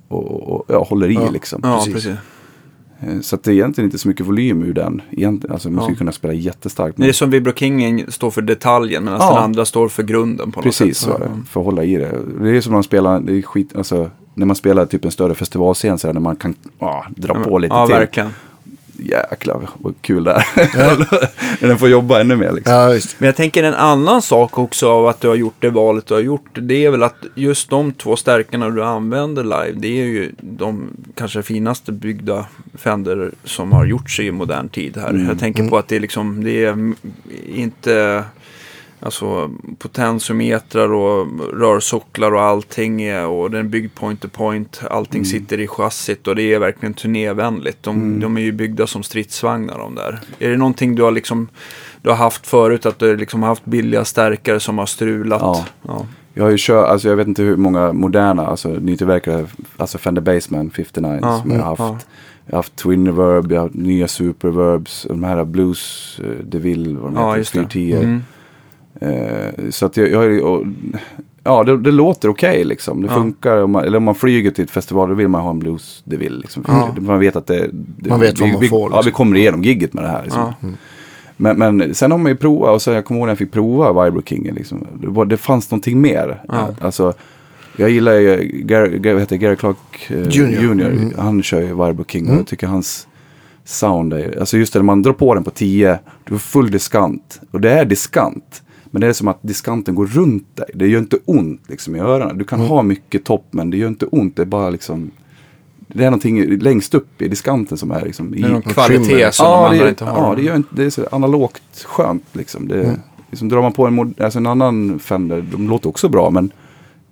och, och, och ja, håller i Ja. liksom. Ja, Precis. precis. Eh, Så att det är egentligen inte så mycket volym ur den. Egentligen, alltså man Ja. skulle kunna spela jättestarkt. Det är som Vibro King står för detaljen, medan Ja. den andra står för grunden på något precis sätt. är det. För att hålla i det. Det är som när man spelar, det är skit, alltså när man spelar typ en större festivalscen så här, när man kan ah, dra på lite Ja, till. verkligen. Jäklar vad kul det är. När den får jobba ännu mer liksom. Ja. Men jag tänker en annan sak också av att du har gjort det valet du har gjort. Det är väl att just de två stärkarna du använder live. Det är ju de kanske finaste byggda Fender som har gjorts i modern tid här. Jag tänker på att det är liksom, det är mm, inte... Alltså potensometrar och rörsocklar och allting är, och den är byggd point to point. Allting sitter i chassit och det är verkligen turnévänligt. De, de är ju byggda som stridsvagnar de där. Är det någonting du har liksom du har haft förut att du liksom har haft billiga stärkare som har strulat? Ja. ja. Jag har ju kört, alltså jag vet inte hur många moderna, alltså nytillverkade, alltså Fender Bassman 59 Ja, som jag har mm, haft. Jag har haft Twin Reverb, jag har haft nya Superverbs, de här Blues eh, DeVille, vad de Ja, heter, just det. 410. Mm. Eh, så att jag, jag och, ja det, det låter okej liksom. Det Ja. funkar, om man, eller om man flyger till ett festival då vill man ha en Blues DeVille. Liksom. För Ja. Man vet att det, det Man vet vad vi, man vi, får, Ja, liksom. vi kommer igenom gigget med det här. Liksom. Ja. Men, men sen har man ju provat och så jag kommer ihåg när jag fick prova Vibro King. Liksom. Det, var, det fanns någonting mer. Ja. Alltså, jag gillar ju Gary, Gary, vad heter det? Gary Clark eh, Junior. Junior. Mm. Han kör ju Vibro King och Mm. jag tycker hans sound är, alltså just det när man drar på den på 10, du får full diskant. Och det är diskant. Men det är som att diskanten går runt dig. Det gör inte ont liksom i öronen. Du kan Mm. ha mycket topp men det gör inte ont. Det är bara liksom det är någonting längst upp i diskanten som är liksom i, är kvalitet som de ja, andra det, inte har. ja, det, gör det är så analogt skönt liksom. Det, Mm. liksom drar man på en, alltså en annan Fender, de låter också bra men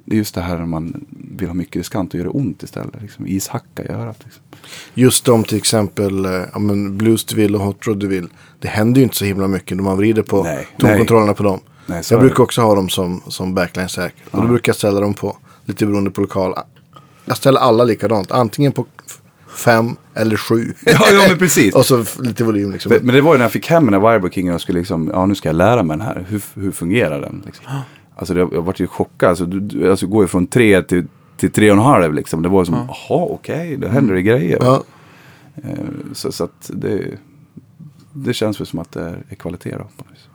det är just det här när man vill ha mycket diskant och gör det ont istället. Liksom. Ishacka i örat. Liksom. Just de till exempel, eh, ja, men Blues DeVille och Hot Rod DeVille. Det händer ju inte så himla mycket när man vrider på tonkontrollerna på dem. Nej, jag brukar också ha dem som, som backline-säker. Och då brukar jag ställa dem på, lite beroende på lokal. Jag ställer alla likadant. Antingen på fem eller sju. Ja, ja men precis. och så lite volym liksom. Men men det var ju när jag fick hem den här Vibro Kingen och skulle liksom, ja nu ska jag lära mig den här. Hur, hur fungerar den? Liksom. Alltså det, jag vart ju chockad. Alltså, du, du, alltså går ju från tre till, till tre och en halv liksom. Det var som, jaha okej, det händer det grejer. Ja, Eh, Så, så att det, det känns väl som att det är kvalitet då. på något vis.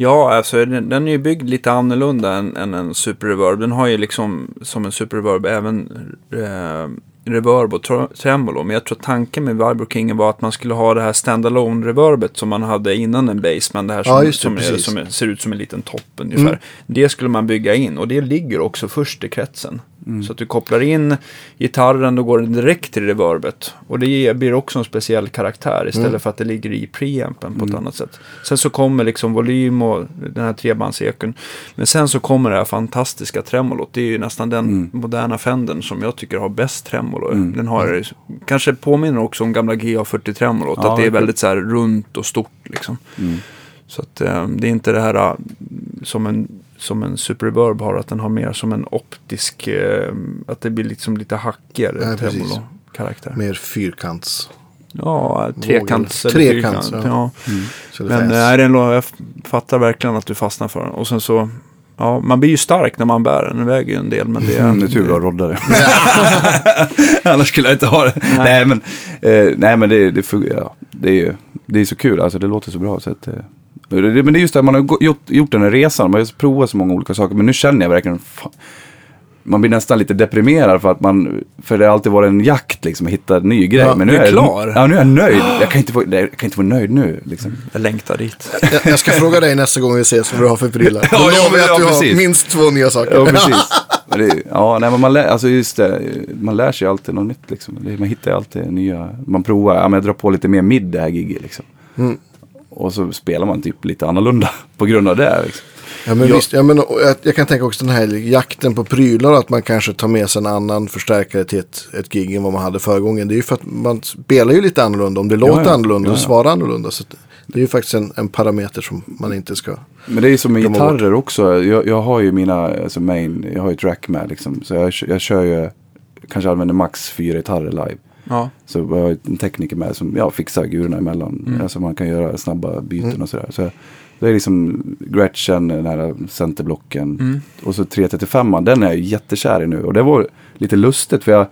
Ja, alltså den, den är ju byggd lite annorlunda än, än en Super Reverb. Den har ju liksom som en Super Reverb även eh, reverb och tr- tremolo. Men jag tror tanken med Vibro King var att man skulle ha det här standalone reverbet som man hade innan en Bassman. Det här som, Ja, det, som, är, som ser ut som en liten topp ungefär. Mm. Det skulle man bygga in och det ligger också först i kretsen. Mm. Så att du kopplar in gitarren, då går den direkt till reverbet. Och det blir också en speciell karaktär istället Mm. för att det ligger i preampen på ett annat sätt. Sen så kommer liksom volym och den här trebandsekun. Men sen så kommer det här fantastiska tremolot. Det är ju nästan den Mm. moderna Fendern som jag tycker har bäst tremolo. Den har, kanske påminner också om gamla GA40 tremolot. Ja, att det är väldigt så här runt och stort liksom. Mm. Så att eh, det är inte det här eh, som en, som en Super Reverb har, att den har mer som en optisk, eh, att det blir liksom lite hackigare Ja, tremolo-karaktär. mer fyrkants. Ja, trekants fyrkant. ja. Ja. Det Men lå- jag fattar verkligen att du fastnar för den. Och sen så, ja, man blir ju stark när man bär den. Den väger ju en del, men det är... Mm, det är tur du har roddare. Annars skulle jag inte ha det. Nej, men, eh, nej, men det, det, ja, det är ju det är så kul. Alltså, det låter så bra. Så att, eh, det, men det är just det, man har gjort, gjort den här resan. Man har provat så många olika saker. Men nu känner jag verkligen, fan, man blir nästan lite deprimerad för att man, för det har alltid varit en jakt liksom, att hitta en ny grej. Ja, men nu är jag- klar. Ja, nu är jag nöjd. Jag kan inte vara, jag kan inte vara nöjd nu. Liksom. Jag längtar dit. jag, jag ska fråga dig nästa gång vi ses vad du har för prylar. Då Ja, lovar jag ja, att du har precis. minst två nya saker. Ja, precis. Men det, ja, nej, men man, lär, alltså just det, man lär sig alltid något nytt. Liksom. Man hittar alltid nya, man provar, ja, men jag drar på lite mer mid det här giget. Liksom. Mm. Och så spelar man typ lite annorlunda på grund av det. Liksom. Ja, men Ja. visst, ja, men, jag, jag kan tänka också den här jakten på prylar. Att man kanske tar med sig en annan förstärkare till ett, ett gig än vad man hade förra gången. Det är ju för att man spelar ju lite annorlunda. Om det låter ja. annorlunda Ja, och ja. svarar annorlunda. Så att det är ju faktiskt en, en parameter som man inte ska... Men det är ju som med gitarrer också. Jag, jag har ju mina alltså main, jag har ju ett rack med liksom. Så jag, jag kör ju, kanske använder max fyra gitarrer live. Ja. Så jag har en tekniker med som ja, fixar gurorna emellan. Mm. Alltså man kan göra snabba byten Mm. och sådär. Så det är liksom Gretchen, den här centerblocken. Mm. Och så 335 den är jag jättekär i nu. Och det var lite lustigt för jag har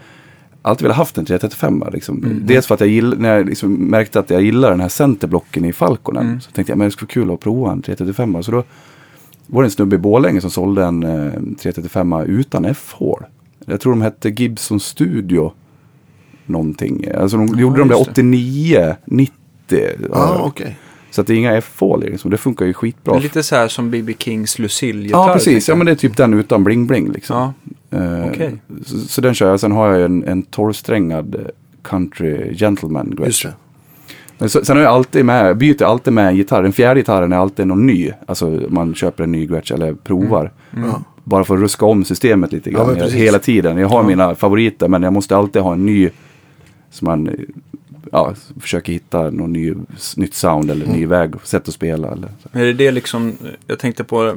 alltid velat haft en 335 liksom. Mm. Dels för att jag gill, när jag liksom märkte att jag gillar den här centerblocken i Falconen. Mm. Så tänkte jag men det skulle vara kul att prova en 335 Så då var det en snubbe i Borlänge som sålde en eh, 335 utan F-hål. Jag tror de hette Gibson Studio. någonting. Alltså de Ja, gjorde de där just det. 89, 90. Ja, Ja, okej. Så att det är inga F-hål i liksom. Det funkar ju skitbra. Det är lite så här som B.B. Kings Lucille-gitarr. Ja, precis. Ja, men det är typ den utan bling-bling liksom. Ja, Eh, okej. så, så den kör jag. Sen har jag en, en torrsträngad eh, Country Gentleman Just Gretsch. det. Men så, sen har jag alltid med, jag byter alltid med en gitarr. Den fjärde gitarren är alltid någon ny. Alltså man köper en ny Gretsch eller provar. Ja. Bara för att ruska om systemet lite Ja, grann. precis. hela tiden. Jag har Ja. mina favoriter men jag måste alltid ha en ny. Så man eh, ja, försöker hitta någon ny, nytt sound eller Mm. ny väg, sätt att spela. Eller, så. Är det det liksom, jag tänkte på, eh,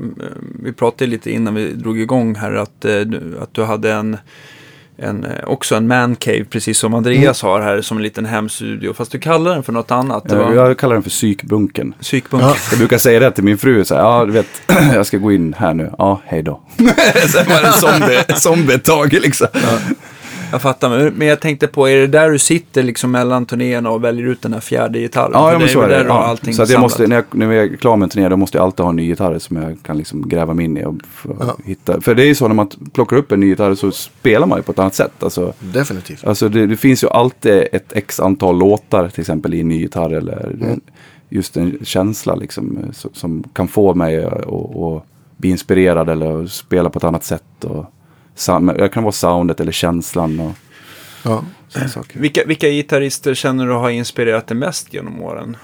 vi pratade lite innan vi drog igång här, att, eh, att du hade en, en, eh, också en man cave, precis som Andreas har här, som en liten hemstudio. Fast du kallar den för något annat. Det jag, kallar den för psykbunken. psykbunk. Ja. Jag brukar säga det till min fru, så här, ja du vet, jag ska gå in här nu, ja hej då. Sen var det zombie, zombie ett tag liksom. Jag fattar, men- jag tänkte på, är det där du sitter liksom mellan turnéerna och väljer ut den här fjärde gitarren? Ja, ja men så är det. där du har Ja. allting Så att jag måste, när jag, när jag är klar med en turné, då måste jag alltid ha en ny gitarr som jag kan liksom gräva mig in i och Ja. hitta. För det är ju så när man plockar upp en ny gitarr så spelar man ju på ett annat sätt. Alltså, Definitivt. alltså det, det finns ju alltid ett x antal låtar till exempel i en ny gitarr eller Mm. just en känsla liksom eh, så, som kan få mig att bli inspirerad eller spela på ett annat sätt. Och, det kan vara soundet eller känslan och Ja. Vilka, vilka gitarrister känner du har inspirerat dig mest genom åren?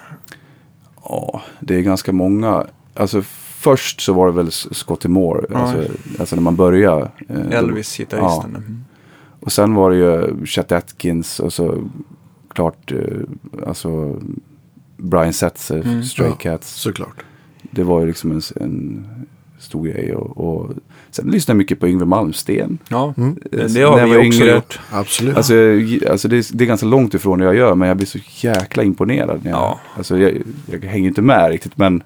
Ja, det är ganska många. Alltså först så var det väl Scotty Moore. Ja. Alltså, alltså när man började. eh, Elvis-gitarristen. Ja. Och sen var det ju Chet Atkins och så klart eh, alltså Brian Setzer, Mm. Stray Ja. Cats. Såklart. Det var ju liksom en, en stor grej. Och, och sen lyssnade jag mycket på Yngwie Malmsteen. Ja, Mm. det har vi också yngre. gjort. Absolut. Alltså, alltså det, är, det är ganska långt ifrån det jag gör men jag blir så jäkla imponerad. När jag, Ja. alltså, jag, jag hänger inte med riktigt men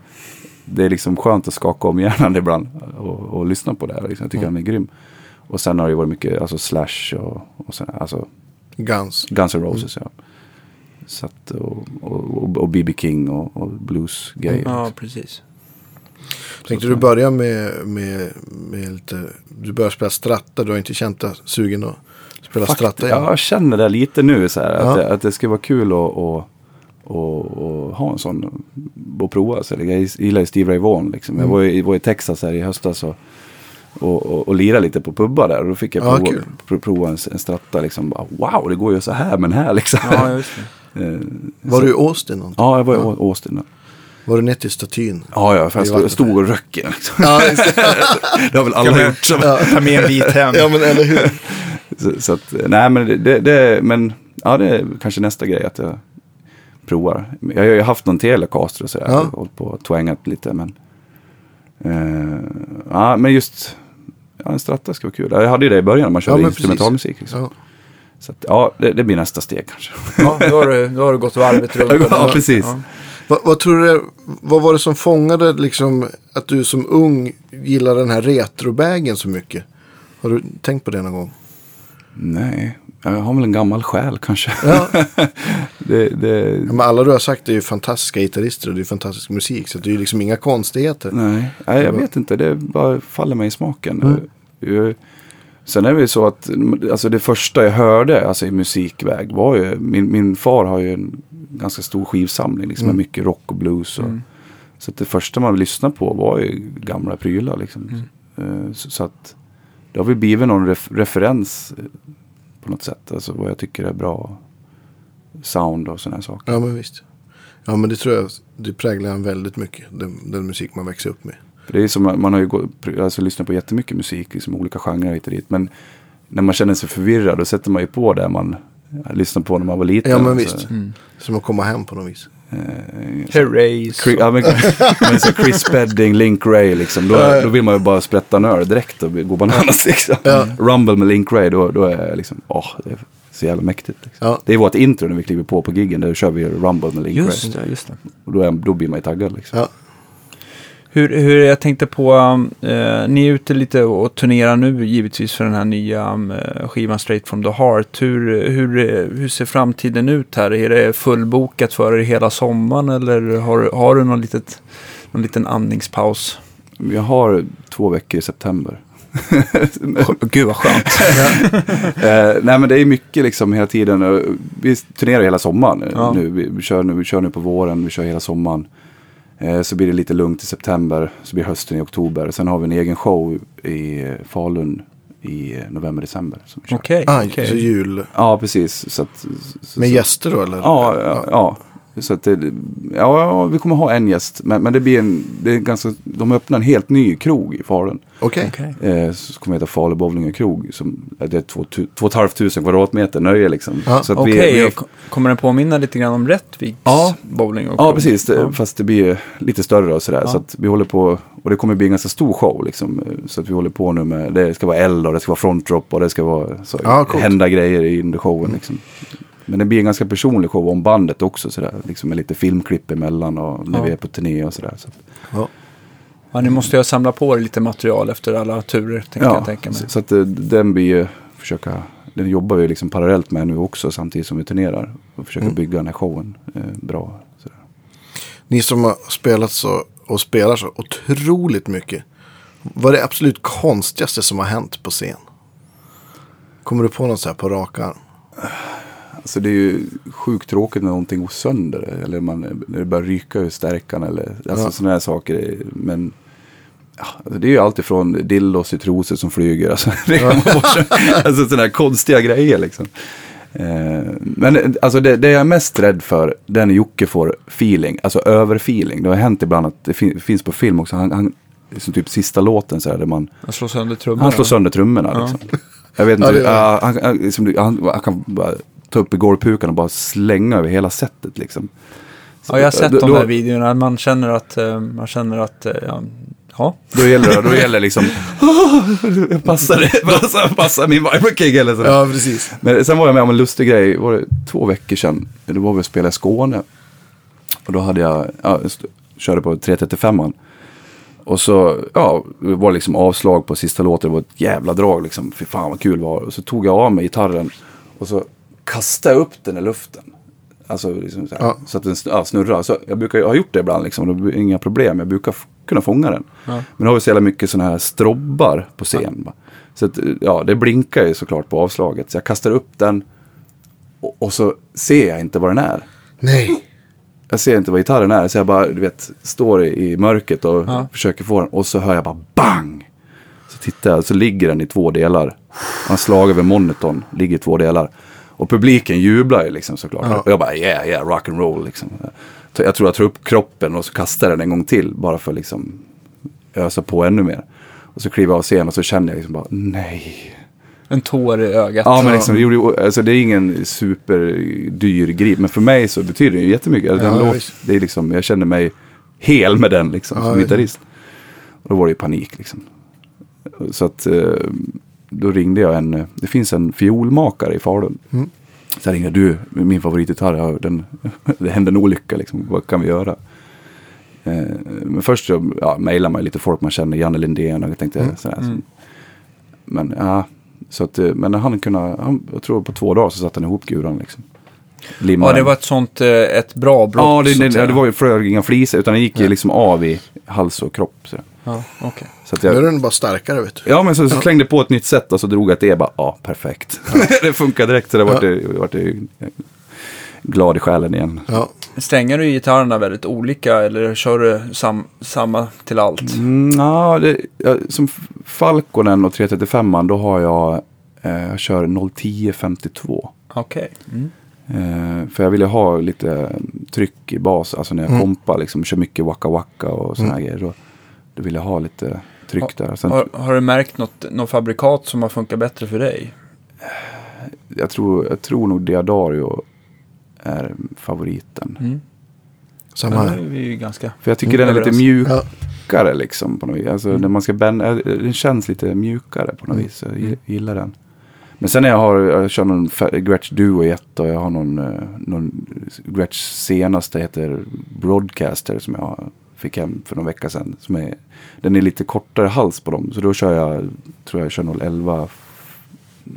det är liksom skönt att skaka om hjärnan ibland och, och lyssna på det. här, Liksom. Jag tycker Mm. han är grym. Och sen har det varit mycket alltså Slash och, och sen, alltså Guns. Guns N' Roses. Ja. Så att, och B.B. King och, och blues-grejer. Ja, precis. Tänkte du börja med, med, med lite, du börjar spela stratta, du har inte känt dig sugen att spela Fakt- stratta igen? ja, jag känner det lite nu så här, Ja. att, det, att det skulle vara kul att och, och, och ha en sån och prova. Så jag gillar ju Steve Ray Vaughan liksom. Jag Mm. var i, var i Texas här i höstas och, och, och, och lirade lite på pubbar där. Och då fick jag Ja, prova, kul. pro- prova en, en stratta liksom. Wow, det går ju så här men här liksom. Ja, just det. Eh, Var så- du i Austin någonting? Ja, jag var i Ja. Au- Austin. Var du ner till statyn? Ja, ja, för jag stod, och röck liksom. Ja, det. Har väl alla man- gjort. Som, Ta med en bit hem. ja men eller hur? så, så att, nej men det, det, men, ja det är kanske nästa grej att jag provar. Jag har ju haft någon Telecaster och sådär. Ja. Ja. Hållit på och twangat lite men. Eh, ja men just, ja en stratta ska vara kul. Jag hade ju det i början när man körde precis. instrumentalmusik. Liksom. Ja. Så att, ja, det, det blir nästa steg kanske. Ja, då har du, då har du gått varvet runt. Ja, precis. Ja. Vad, vad tror du, vad var det som fångade liksom att du som ung gillar den här retrobägen så mycket? Har du tänkt på det någon gång? Nej, jag har väl en gammal själ kanske. Ja. det, det, Ja, men alla du har sagt är ju fantastiska gitarrister och det är fantastisk musik. Så det är ju liksom inga konstigheter. Nej, nej, jag vet inte. Det bara faller mig i smaken. Mm. Jag- Sen är det ju så att alltså det första jag hörde alltså i musikväg var ju, min, min far har ju en ganska stor skivsamling liksom, Mm. med mycket rock och blues. Och, Mm. Så det första man lyssnade på var ju gamla prylar liksom. Mm. Eh, Så, så att det har väl blivit någon ref, referens eh, på något sätt. Alltså vad jag tycker är bra sound och sådana saker. Ja men visst. Ja men det tror jag, det präglar en väldigt mycket. Den, den musik man växer upp med. För det är som, man har ju gått, alltså, lyssnat på jättemycket musik, liksom, olika genrer hit och dit. Men när man känner sig förvirrad då sätter man ju på det man lyssnade på när man var liten. Ja, men visst. Mm. Som att komma hem på något vis. eh, Herreys. Chris, ja, men, men så Chris Spedding, Link Ray liksom. Då, ja. då vill man ju bara sprätta en öl direkt och gå bananas liksom. Ja. Rumble med Link Ray, då, då är jag liksom, åh, det är så jävla mäktigt. Liksom. Ja. Det är vårt intro när vi kliver på på giggen, där kör vi Rumble med Link Just Ray. det, just det. Och då, är, då blir man ju taggad liksom. Ja. Hur, hur jag tänkte på, eh, ni är ute lite och turnerar nu givetvis för den här nya eh, skivan Straight from the Heart. Hur, hur, hur ser framtiden ut här? Är det fullbokat för er hela sommaren eller har, har du någon, litet, någon liten andningspaus? Jag har två veckor i september. Gud vad skönt. Eh, nej men det är mycket liksom hela tiden. Vi turnerar hela sommaren Ja. nu. Vi, kör nu. Vi kör nu på våren, vi kör hela sommaren. Eh, så blir det lite lugnt i september, så blir hösten i oktober. Sen har vi en egen show i eh, Falun i eh, november, december. Okej, Ah, okej. Så jul. Ja, precis. Så att, så, Med gäster då eller? Ja, ja, ja. Så att det, ja, ja, vi kommer ha en gäst. Men, men det blir en, det är ganska, de öppnar en helt ny krog i Falun. Okej. Okej. Eh, som kommer heta Falu Bowling och Krog. Som, det är två, tu- två och ett halvt tusen kvadratmeter nöje liksom. Ja, så att Okej, vi, vi, och kommer den påminna lite grann om Rättviks Ja. bowling? Och Ja, krog? precis. Det, Ja. Fast det blir lite större och sådär. Ja. Så att vi håller på, och det kommer bli en ganska stor show liksom. Så att vi håller på nu med, det ska vara eld och det ska vara frontdrop och det ska vara så, Ja, hända grejer i under showen liksom. Men det blir en ganska personlig show om bandet också sådär. Liksom med lite filmklipp emellan och när Ja. vi är på turné och sådär. Så. Ja. Ja, ni måste ju samla på er lite material efter alla turer, tänker jag tänka mig. så, så att eh, den blir ju, försöka, den jobbar vi liksom parallellt med nu också samtidigt som vi turnerar. Och försöka Mm. bygga den här showen eh, bra. Sådär. Ni som har spelat så och spelar så otroligt mycket. Vad är det absolut konstigaste som har hänt på scen? Kommer du på något så här på rak arm? Alltså det är ju sjukt tråkigt när någonting går sönder. Eller man, när det börjar ryka ur stärkan. Eller alltså Ja. sådana här saker. Men ja, alltså det är ju alltid från dildos i trosor som flyger. Alltså, det bara- alltså sådana här konstiga grejer liksom. Eh, men alltså det, det jag är mest rädd för, det är när Jocke får feeling, alltså överfeeling. Det har hänt ibland att det fin, finns på film också. Han, han, som typ sista låten så här, där man Jag slår sönder trummorna. han slår sönder trummorna Ja. liksom. Jag vet Ja, inte, det gör ja, han, han, liksom, han, han kan bara ta upp golvpukan och bara slänga över hela sättet liksom. Så, Ja, jag har sett då, de då, där videorna. Man känner att, eh, man känner att, eh, ja, ja. Då gäller det, då gäller liksom, jag passar, det, passar, passar min Viber King eller sådär. Ja, precis. Men sen var jag med om en lustig grej, var det två veckor sedan, då var vi och spelade i Skåne. Och då hade jag, ja, körde på 335an. Och så, ja, det var liksom avslag på sista låten, det var ett jävla drag liksom. Fy fan vad kul det var. Och så tog jag av mig gitarren och så kastade jag upp den i luften. Alltså liksom så, här, Ja. så att den ja, snurrar. Så jag brukar, har gjort det ibland liksom, och det blir inga problem. Jag brukar kunna fånga den. Ja. Men då har vi så jävla mycket sådana här strobbar på scen. Så att, ja, det blinkar ju såklart på avslaget. Så jag kastar upp den och, och så ser jag inte vad den är. Nej. Jag ser inte vad gitarren är. Så jag bara, du vet, står i, i mörkret och försöker få den. Och så hör jag bara bang! Så tittar jag, så ligger den i två delar. Han slag över monitorn, ligger i två delar. Och publiken jublar ju liksom såklart. Ja. Och jag bara, yeah, yeah, rock and roll liksom. Jag tror jag tar upp kroppen och så kastar den en gång till. Bara för liksom ösa på ännu mer. Och så kliver jag av scen och så känner jag liksom bara, nej. En tår i ögat. Ja, men liksom, det, gjorde, alltså, det är ingen superdyr grip. Men för mig så betyder det ju jättemycket. Alltså, Ja, den låt, det är liksom, jag känner mig hel med den liksom, Ja, som gitarrist. Och då var det ju panik liksom. Så att eh, då ringde jag en, det finns en fiolmakare i Falun. Mm. Så jag ringde, du, min favoritgitarr, ja, den, det hände en olycka liksom, vad kan vi göra? Eh, men först så ja, mejlade man lite folk man känner, Janne Lindén och jag tänkte Mm. sådär. Mm. Men ja, så att, eh, men han kunde, han, jag tror på två dagar så satte han ihop guran liksom. Limmade Ja, det den. var ett sånt, eh, ett bra brott. Ja, det, så det, det var ju flög inga flisor utan det gick ju liksom av i hals och kropp. Så, Ja, så att Nu är jag, den bara starkare vet du. ja, men så, så slängde jag på ett nytt sätt och så drog jag ett E bara, ja, perfekt. det funkar direkt så det vart det, vart det glad i själen igen. Ja. Strängar du gitarrerna väldigt olika eller kör du sam, samma till allt? Mm, ja, det, ja, som Falconen och 335an då har jag, eh, jag kör 010 52. Okej. Mm. Eh, för jag ville ha lite tryck i bas, alltså när jag Mm. kompar liksom, kör mycket waka waka och sådana här grejer. Då, då vill jag ha lite tryck där. Sen, Har, har du märkt något, något fabrikat som har funkat bättre för dig? jag, tror, jag tror nog Diadario är favoriten. Mm. Samma här. är vi ju ganska... För jag tycker den är lite. Ja. mjukare liksom. På något vis. Alltså, när man ska bända, eh, den känns lite mjukare på något Mm. vis. Jag gi- gillar den. Men sen när jag har, jag kör någon Gretsch Duo i ett och jag har någon, eh, någon Gretsch senaste heter Broadcaster som jag fick hem för någon vecka sedan. Som är, den är lite kortare hals på dem. Så då kör jag, tror jag kör 011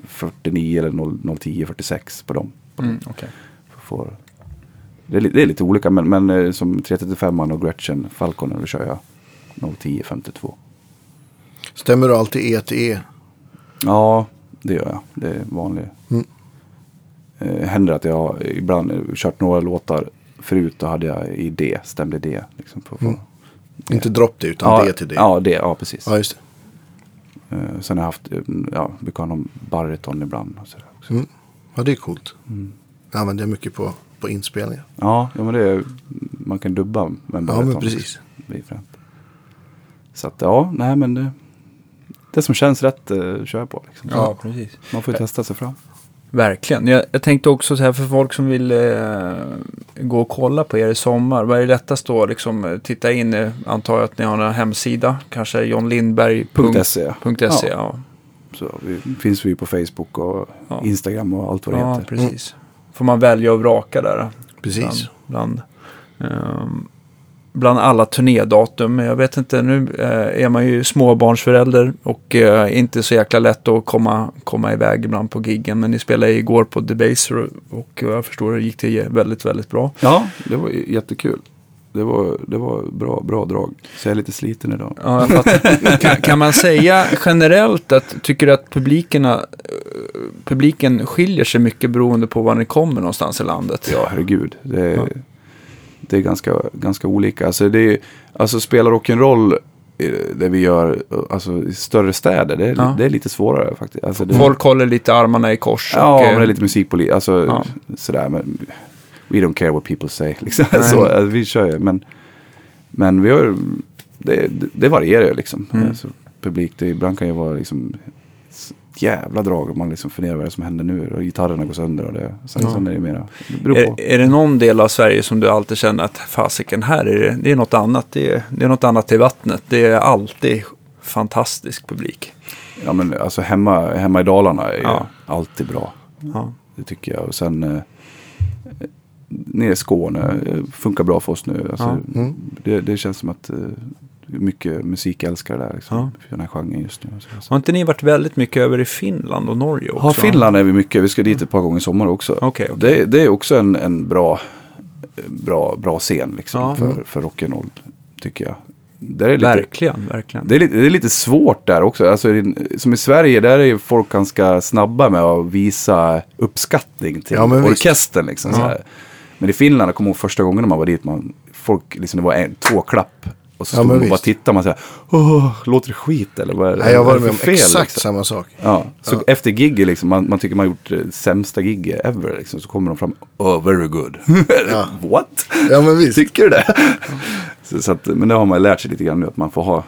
49 eller 0, 010 46 på dem. Mm, okej. Får, det, är, det är lite olika men, men eh, som 335 och Gretchen Falconen då kör jag 010 52. Stämmer du alltid E till E? Ja, det gör jag. Det är vanligt. Mm. Eh, händer att jag ibland kört några låtar förut. Då hade jag i D, stämde D. Liksom, få- Mm. Inte dropp det utan ja, D till D. Ja, det, ja, precis. Ja, just det. Eh, sen har jag haft, eh, ja, brukar ha någon bariton ibland. Och sådär också. Mm. Ja, det är coolt. Mm. Jag använder mycket på, på inspelningar. Ja, ja, men det är, man kan dubba med en Ja, bariton. men precis. Det är fränt. Så att ja, nej men det, det som känns rätt eh, kör jag på. Liksom. Ja, precis. Man får ju testa sig fram. Verkligen. Jag, jag tänkte också så här för folk som vill eh, gå och kolla på er i sommar. Vad är det lättast då? Liksom, titta in, eh, antar jag att ni har en hemsida. Kanske johnlindberg.se. .se. ja. Ja, Så vi, finns vi på Facebook och Ja. Instagram och allt vad det ja heter. precis. Får man välja och vraka där. Precis. Bland, bland, ehm, bland alla turnédatum. Jag vet inte, nu eh, är man ju småbarnsförälder och eh, inte så jäkla lätt att komma, komma iväg ibland på giggen. Men ni spelade igår på Debaser och, jag förstår det gick det väldigt, väldigt bra. Ja, det var jättekul. Det var, det var bra, bra drag. Så jag är lite sliten idag. Ja, kan, kan man säga generellt att, tycker du att publikerna, eh, publiken skiljer sig mycket beroende på var ni kommer någonstans i landet? Ja, herregud. Det är, Ja. Det är ganska, ganska olika. Alltså, det är, alltså spela rock'n'roll eh, det vi gör alltså, i större städer, det är, Ja. det är lite svårare faktiskt. Alltså, det, Folk håller lite armarna i kors. Ja, och, men eh, det är lite musikpolis. Alltså, Ja. sådär. Men we don't care what people say. Liksom. Så, alltså, vi kör ju. Men, men vi har, det, det varierar ju liksom. Mm. Alltså, publik, det, ibland kan ju vara liksom jävla drag om man liksom funderar vad det som händer nu. Och gitarrerna går sönder och det. Sen, Ja. sen är det mera, det beror på. Är, är det någon del av Sverige som du alltid känner att fasiken, här är det, det är något annat. Det är, det är något annat i vattnet. Det är alltid fantastisk publik. Ja, men alltså hemma, hemma i Dalarna är Ja. alltid bra. Ja. Det tycker jag. Och sen eh, nere i Skåne eh, funkar bra för oss nu. Alltså, Ja. Mm. det, det känns som att eh, mycket musikälskare där. Liksom, Ja. För den här genren just nu. Så, så. Har inte ni varit väldigt mycket över i Finland och Norge också? Ja, Finland är vi mycket. Vi ska dit ett par gånger i sommar också. Okej, okej. Det, det är också en, en bra, bra, bra scen liksom, Ja. för, för rock'n'roll. Tycker jag. Där är lite, Verkligen, verkligen. det, är lite, det är lite svårt där också. Alltså, som i Sverige, där är folk ganska snabba med att visa uppskattning till Ja, orkestern. Liksom, Ja. så här. Men i Finland, jag kommer ihåg första gången man var dit, man, folk, liksom, det var en, två klapp. Och så Ja, stod man och bara tittade, man säger, åh, låter det skit eller vad är det, Nej, jag var med om fel? exakt liksom? samma sak. Ja, så Ja. efter gigget liksom, man, man tycker man har gjort det sämsta gigget ever. Liksom, så kommer de fram, oh very good. Ja. What? Ja, men visst. Tycker du det? så, så att, men det har man lärt sig lite grann nu, att man får ha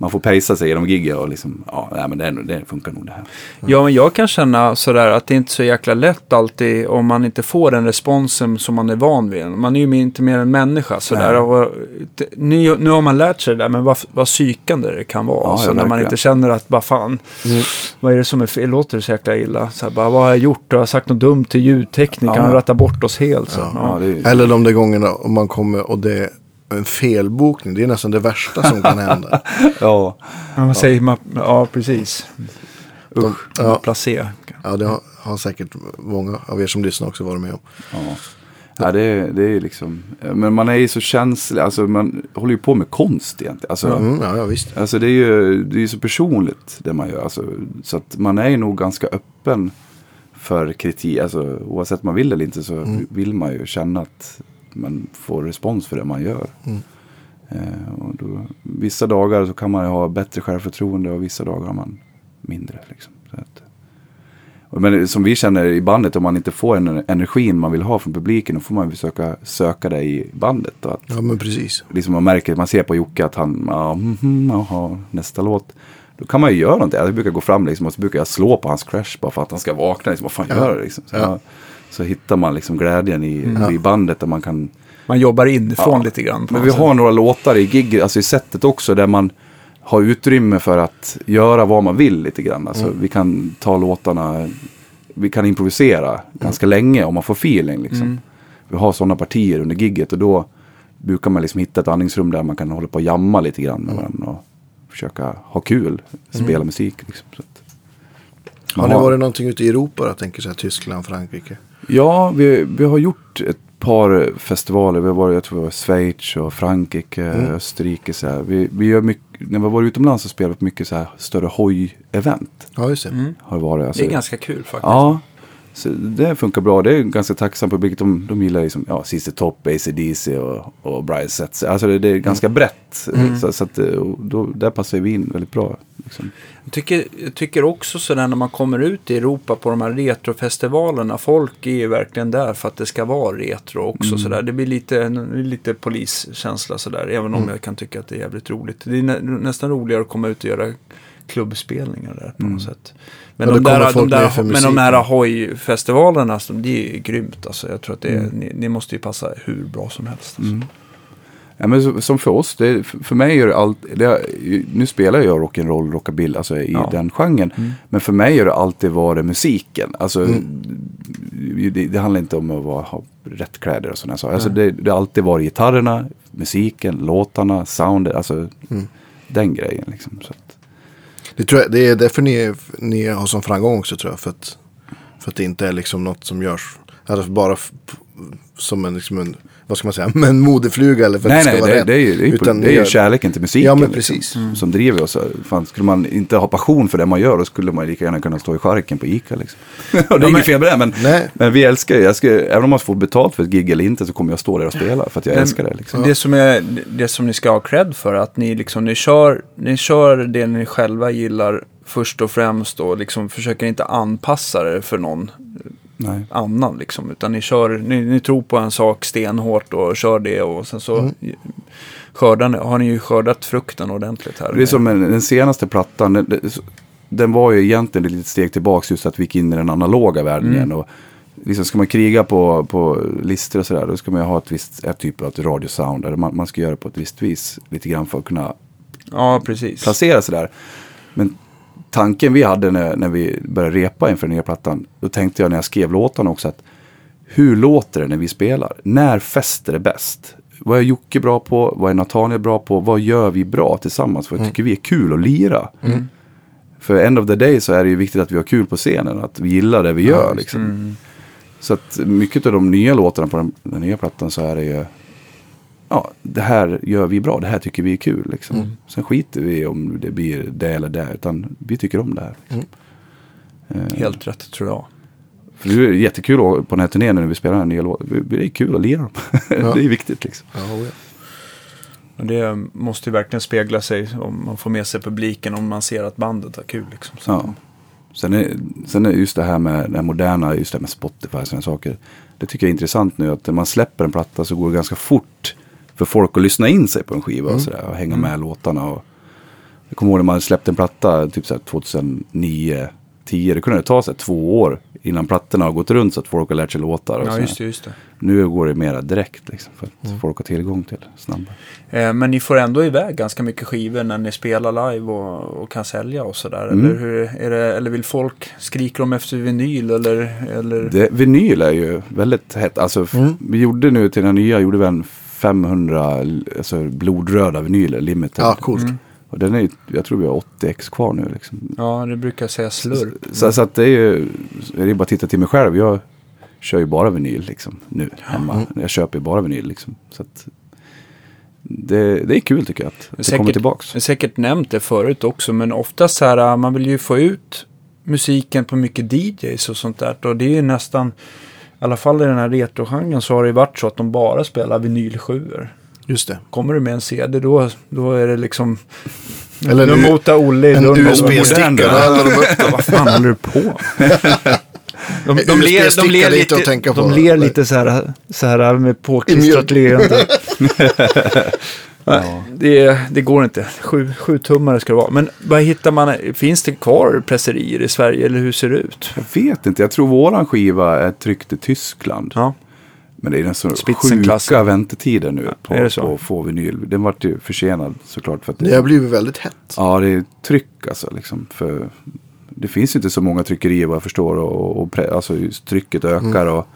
man får pejsa sig genom gigget och liksom, ja, nej, men det, det funkar nog det här. Ja, men jag kan känna sådär att det är inte så jäkla lätt alltid om man inte får den responsen som man är van vid. Man är ju inte mer än människa sådär. Och, nu, nu har man lärt sig det där, men vad, vad psykande det kan vara. Ja, så ja, när man inte känner att, vad fan, Mm. vad är det som är fel? Låter det så jäkla illa? Så här, bara, vad har jag gjort? Har jag sagt något dumt till ljudteknikern? Ja. Han rattar bort oss helt. Så, Ja. ja. Ja, det, är- Eller de där gångerna om man kommer och det en felbokning. Det är nästan det värsta som kan hända. ja, Ja, man säger, man, ja precis. De, ja, Placé. ja, det har, har säkert många av er som lyssnar också varit med om. ja. ja det, är- det är liksom, men man är ju så känslig, alltså man håller ju på med konst egentligen. Alltså, Mm, ja, ja, visst. Alltså det är ju det är så personligt det man gör. Alltså, så att man är ju nog ganska öppen för kritik. Alltså, oavsett om man vill eller inte så Mm. vill man ju känna att man får respons för det man gör. Mm. Eh, och då, vissa dagar så kan man ha bättre självförtroende och vissa dagar har man mindre. Liksom. Att, men som vi känner i bandet, om man inte får en energin man vill ha från publiken, då får man försöka söka det i bandet. Att, Ja, men precis. liksom man märker, man ser på Jocke att han, ja, mhm, jaha, nästa låt. Då kan man ju göra någonting. Jag brukar gå fram liksom, och så brukar jag slå på hans crash bara för att han ska vakna. Liksom, vad fan Ja. gör du? Liksom. Så, Ja. Så hittar man liksom glädjen i, Ja. i bandet där man kan Man jobbar inifrån Ja. lite grann. men vi sätt. har några låtar i gig, alltså i sättet också, där man har utrymme för att göra vad man vill lite grann. Alltså, Mm. Vi kan ta låtarna, vi kan improvisera ganska länge om man får feeling. Liksom. Mm. Vi har sådana partier under gigget och då brukar man liksom hitta ett andningsrum där man kan hålla på och jamma lite grann med varandra och försöka ha kul, spela musik. Liksom. Så att Har man ni har- varit någonting ute i Europa? Jag tänker så här Tyskland, Frankrike. Ja, vi, vi har gjort ett par festivaler. Vi har varit, jag tror det var Schweiz och Frankrike, Mm. Österrike. Så här. Vi, vi gör mycket, när vi har varit utomlands så spelar vi mycket så här större hoj-event. Ja, just det. Mm. Har det varit. Alltså, Det är ganska kul faktiskt. Ja, så det funkar bra. Det är en ganska tacksam publik. De, de gillar liksom, ja, CC Top, ACDC och, och Brian Setzer. Alltså det, det är ganska brett. Mm. Så, så att, eh, då, där passar vi in väldigt bra. Liksom. Jag tycker, jag tycker också sådär när man kommer ut i Europa på de här retrofestivalerna. Folk är ju verkligen där för att det ska vara retro också. Sådär. Det blir lite, lite poliskänsla sådär. Även om jag kan tycka att det är jävligt roligt. Det är nä, nästan roligare att komma ut och göra klubbspelningar där på något sätt. Men, Ja, de där, de där, men de här hoj-festivalerna, alltså, det är grymt. Alltså. Jag tror att det är, ni, ni måste ju passa hur bra som helst. Alltså. Ja, men som för oss, det, för mig är det allt, det, nu spelar jag rock'n'roll, rockabilly, alltså i Ja. den genren. Men för mig har det alltid varit musiken. Alltså, det, det handlar inte om att vara, ha rätt kläder och sådana saker. Alltså, det, det har alltid varit gitarrerna, musiken, låtarna, soundet, alltså den grejen liksom. Så det, tror jag, det är därför ni, ni har sån framgång också tror jag. För att, för att det inte är liksom något som görs alltså bara som en, liksom en, vad ska man säga, en modefluga eller för att nej, det ska nej, vara det, rätt. det är ju, det är ju, Utan det är ju gör- kärleken till musiken. Ja, men liksom, precis. Som driver oss. Fan, skulle man inte ha passion för det man gör, då skulle man lika gärna kunna stå i charken på Ica. Liksom. och det är inget fel med det, men, Nej. men vi älskar ju, jag ska, även om man får betalt för ett gig eller inte, så kommer jag stå där och spela för att jag Men- älskar det. Liksom. Det, som är, det som ni ska ha cred för att ni, liksom, ni, kör, ni kör det ni själva gillar först och främst och liksom försöker inte anpassa det för någon Nej. annan. Liksom, utan ni, kör, ni, ni tror på en sak stenhårt och kör det och sen så Mm. skördar ni, har ni ju skördat frukten ordentligt här. Det är som en, den senaste plattan, den, den- var ju egentligen ett litet steg tillbaka just att vi gick in i den analoga världen Mm. igen. Och liksom ska man kriga på, på listor och sådär, då ska man ju ha ett visst ett typ av radiosound. Eller man, man ska göra det på ett visst vis, lite grann för att kunna Ja, precis. placera sig där. Men tanken vi hade när, när vi började repa inför den nya plattan, då tänkte jag när jag skrev låtarna också att hur låter det när vi spelar? När fäster det bäst? Vad är Jocke bra på? Vad är Nathaniel bra på? Vad gör vi bra tillsammans? Vad tycker vi är kul att lira? För end of the day så är det ju viktigt att vi har kul på scenen, att vi gillar det vi gör. Liksom. Så att mycket av de nya låtarna på den, den nya plattan så är det ju Ja, det här gör vi bra, det här tycker vi är kul. Liksom. Sen skiter vi om det blir det eller det, utan vi tycker om det här. Liksom. Eh, Helt rätt tror jag. För det är jättekul att- på den här turnén när vi spelar den här nya låten. Det är kul att lira dem. det är viktigt liksom. Ja, oh ja. Det måste ju verkligen spegla sig om man får med sig publiken om man ser att bandet har kul. Liksom. Så. Ja. Sen är, sen är just det här med det här moderna, just det här med Spotify och sådana saker. Det tycker jag är intressant nu att när man släpper en platta så går det ganska fort för folk att lyssna in sig på en skiva och sådär och hänga med låtarna. Och jag kommer ihåg när man släppte en platta typ så här 2009, 10. Det kunde ta så här två år innan plattorna har gått runt så att folk har lärt sig låtar. Och Ja, just det, just det. Nu går det mera direkt liksom, för att folk har tillgång till snabbare. Eh, men ni får ändå iväg ganska mycket skivor när ni spelar live och, och kan sälja och sådär. Mm. Eller, hur det, eller vill folk, skriker de efter vinyl eller? eller? Det, vinyl är ju väldigt hett. Alltså, f- Vi gjorde nu till den nya, gjorde vi en 500 alltså, blodröda vinyler, limited. ja, coolt. Och den är ju, jag tror vi har 80 ex kvar nu. Liksom. Ja, det brukar jag säga slurp. Så, så att det är ju, det är bara att titta till mig själv. Jag kör ju bara vinyl liksom, nu hemma. Jag köper ju bara vinyl liksom. Så att, det, det är kul tycker jag att det Säkert- kommer tillbaks. Jag har säkert nämnt det förut också, men oftast så här, man vill ju få ut musiken på mycket DJs och sånt där. Och det är ju nästan, i alla fall i den här retrogenren så har det ju varit så att de bara spelar vinylsjuor. Just det. Kommer du med en CD då, då är det liksom... Eller nu en motar Olle i En dörren. USB-sticka, upp den. Vad fan håller du på De, de, ler, de, USB-sticka ler, lite och lite, tänka på. de ler lite så här, så här med påklistrat leende. Nej, det, det går inte. Sju, sju tummare ska det vara. Men vad hittar man? Finns det kvar presserier i Sverige eller hur ser det ut? Jag vet inte, jag tror våran skiva är tryckt i Tyskland. Ja, Men det är den så sjuka väntetider nu på, det så? på att få vinyl. Den vart ju försenad såklart. För att Det har blivit väldigt hett. Ja, det är tryck alltså. Liksom, för det finns ju inte så många tryckerier vad jag förstår. Och, och pre, alltså, trycket ökar och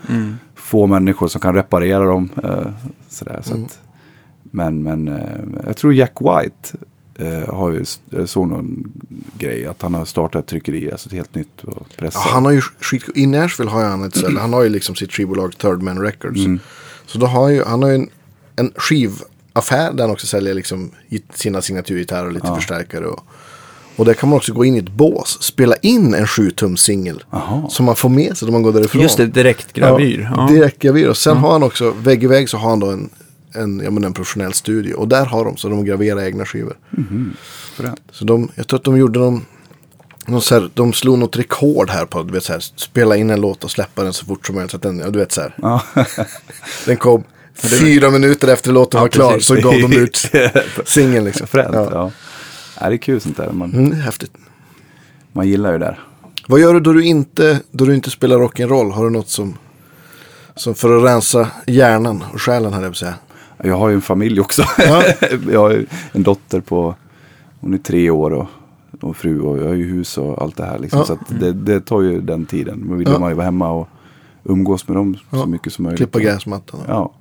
få människor som kan reparera dem. Eh, sådär, så att, men men eh, jag tror Jack White eh, har ju, jag såg någon grej. Att han har startat ett tryckeri, alltså ett helt nytt. Och Ja, han har ju skit... I Nashville har han ett ställe. Han har ju liksom sitt skivbolag Third Man Records. Så då har han ju, han har ju en, en skivaffär där han också säljer liksom sina signaturgitarrer och lite Ja. förstärkare. Och, och där kan man också gå in i ett bås, spela in en 7-tums singel. Som man får med sig när man går därifrån. Just det, direktgravyr. Ja, Ja. direkt gravyr. Och sen har han också, vägg i vägg så har han då en, en, ja, men en professionell studio. Och där har de, så de graverar egna skivor. Fränt. Så de, jag tror att de gjorde någon, någon så här, de slog något rekord här på du vet, så här, spela in en låt och släppa den så fort som möjligt. Så att den, ja, du vet så här, Ja. den kom fyra minuter efter låten Ja, var klar precis. så gav de ut singeln liksom. Fränt, Ja. ja. ja. det är kul sånt där. Man, Mm, häftigt. man gillar ju det där. Vad gör du då du inte, då du inte spelar rock'n'roll? Har du något som, som för att rensa hjärnan och själen hade jag säga? Jag har ju en familj också. Ja. jag har en dotter på, hon är tre år och, och fru och jag har ju hus och allt det här. Liksom. Ja. Så att det, det tar ju den tiden. Man vill Ja. man ju vara hemma och umgås med dem Ja. så mycket som möjligt. Klippa gräsmattan? Ja.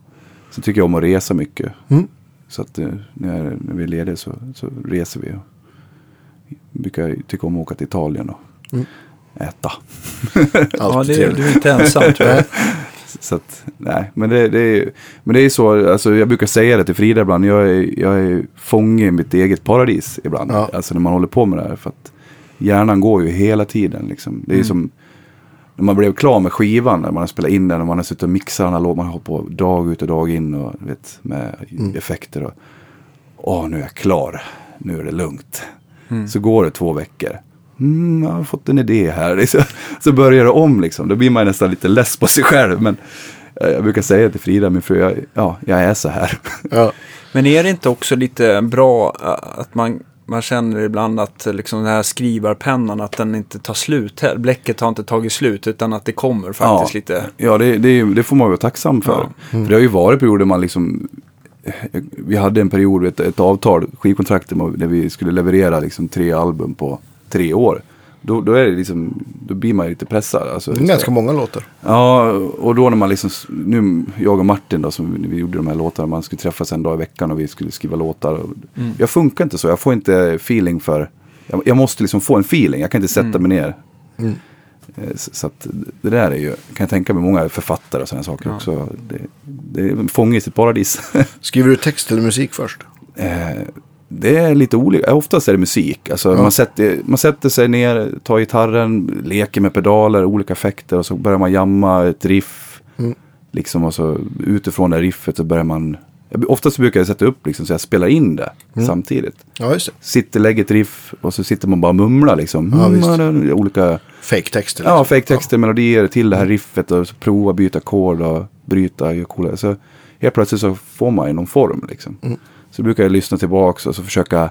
Sen tycker jag om att resa mycket. Mm. Så att eh, när, när vi är lediga så, så reser vi. Och brukar tycka om att åka till Italien och Mm. äta. Ja, Allt det, trevligt. du är inte ensam tror jag. Så att, nej, men det, det, är, men det är så, alltså jag brukar säga det till Frida ibland, jag är, jag är fånge i mitt eget paradis ibland. Ja. Alltså när man håller på med det här. För att hjärnan går ju hela tiden liksom. Det är Mm. som när man blev klar med skivan, när man har spelat in den, när man har suttit och mixat den låten, man har hållit på dag ut och dag in och vet, med Mm. effekter. Och, Åh, nu är jag klar, nu är det lugnt. Mm. Så går det två veckor. Mm, jag har fått en idé här. Så börjar det om liksom. Då blir man nästan lite less på sig själv. Men eh, jag brukar säga till Frida, min fru, jag, ja, jag är så här. Ja. Men är det inte också lite bra äh, att man, man känner ibland att äh, liksom den här skrivarpennan, att den inte tar slut här. Bläcket har inte tagit slut utan att det kommer faktiskt ja, lite. Ja, det, det, det får man vara tacksam för. För det har ju varit perioder man liksom vi hade en period, ett, ett avtal, skivkontrakt där vi skulle leverera liksom tre album på tre år. Då, då, är det liksom, då blir man ju lite pressad. Alltså, Det är ganska många låtar. Ja, och då när man liksom, nu jag och Martin då, som vi gjorde de här låtarna, man skulle träffas en dag i veckan och vi skulle skriva låtar. Och Jag funkar inte så, jag får inte feeling för, jag, jag måste liksom få en feeling, jag kan inte sätta mig ner. Mm. Eh, Så, så att det där är ju, kan jag tänka mig, många författare och sådana saker Ja. också. Det, det är fånge i sitt paradis. Skriver du text eller musik först? Eh, det är lite olika. Oftast är det musik. Alltså Ja. man, sätter, man sätter sig ner, tar gitarren, leker med pedaler, olika effekter och så börjar man jamma ett riff. Mm. Liksom och så utifrån det riffet så börjar man... Oftast brukar jag sätta upp liksom så jag spelar in det Mm. samtidigt. Ja, just det. Sitter, lägger ett riff och så sitter man bara och mumlar liksom. Ja, visst. Mm, olika Fake-texter. ja, liksom. fake-texter, melodier till det här riffet och så prova byta ackord och bryta. göra Coola. Så helt plötsligt så får man ju någon form liksom. Mm. Så brukar jag lyssna tillbaka och så försöka,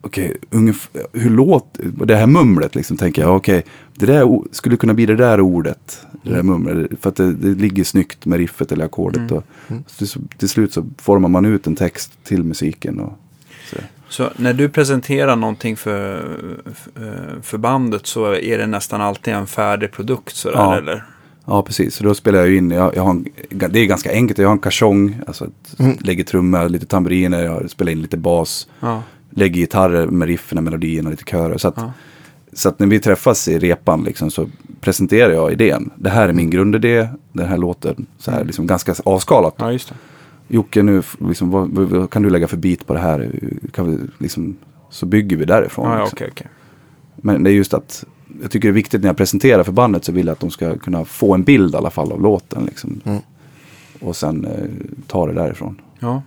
okej, ungefär, hur låter det här mumlet liksom, tänker jag, okej, det där skulle kunna bli det där ordet, det där mumlet, för att det, det ligger snyggt med riffet eller ackordet. Och, så till, till slut så formar man ut en text till musiken. Och, så. Så när du presenterar någonting för, för- för bandet så är det nästan alltid en färdig produkt sådär Ja. eller? Ja, precis. Så då spelar jag in, jag, jag har en, det är ganska enkelt, jag har en kachong, alltså ett, Mm. lägger trummor, lite tamburiner, jag spelar in lite bas, Ja. lägger gitarrer med riffen, melodierna, lite körer. Så att, Ja. så att när vi träffas i repan liksom, så presenterar jag idén. Det här är min grundidé, den här låten, så här liksom ganska avskalat. ja, just det. Jocke, nu, liksom, vad, vad, kan du lägga för bit på det här? Kan vi, liksom, så bygger vi därifrån. Ja, liksom. okej, okej. Men det är just att jag tycker det är viktigt när jag presenterar för bandet så vill jag att de ska kunna få en bild i alla fall av låten. Liksom. Mm. Och sen eh, ta det därifrån. Ja.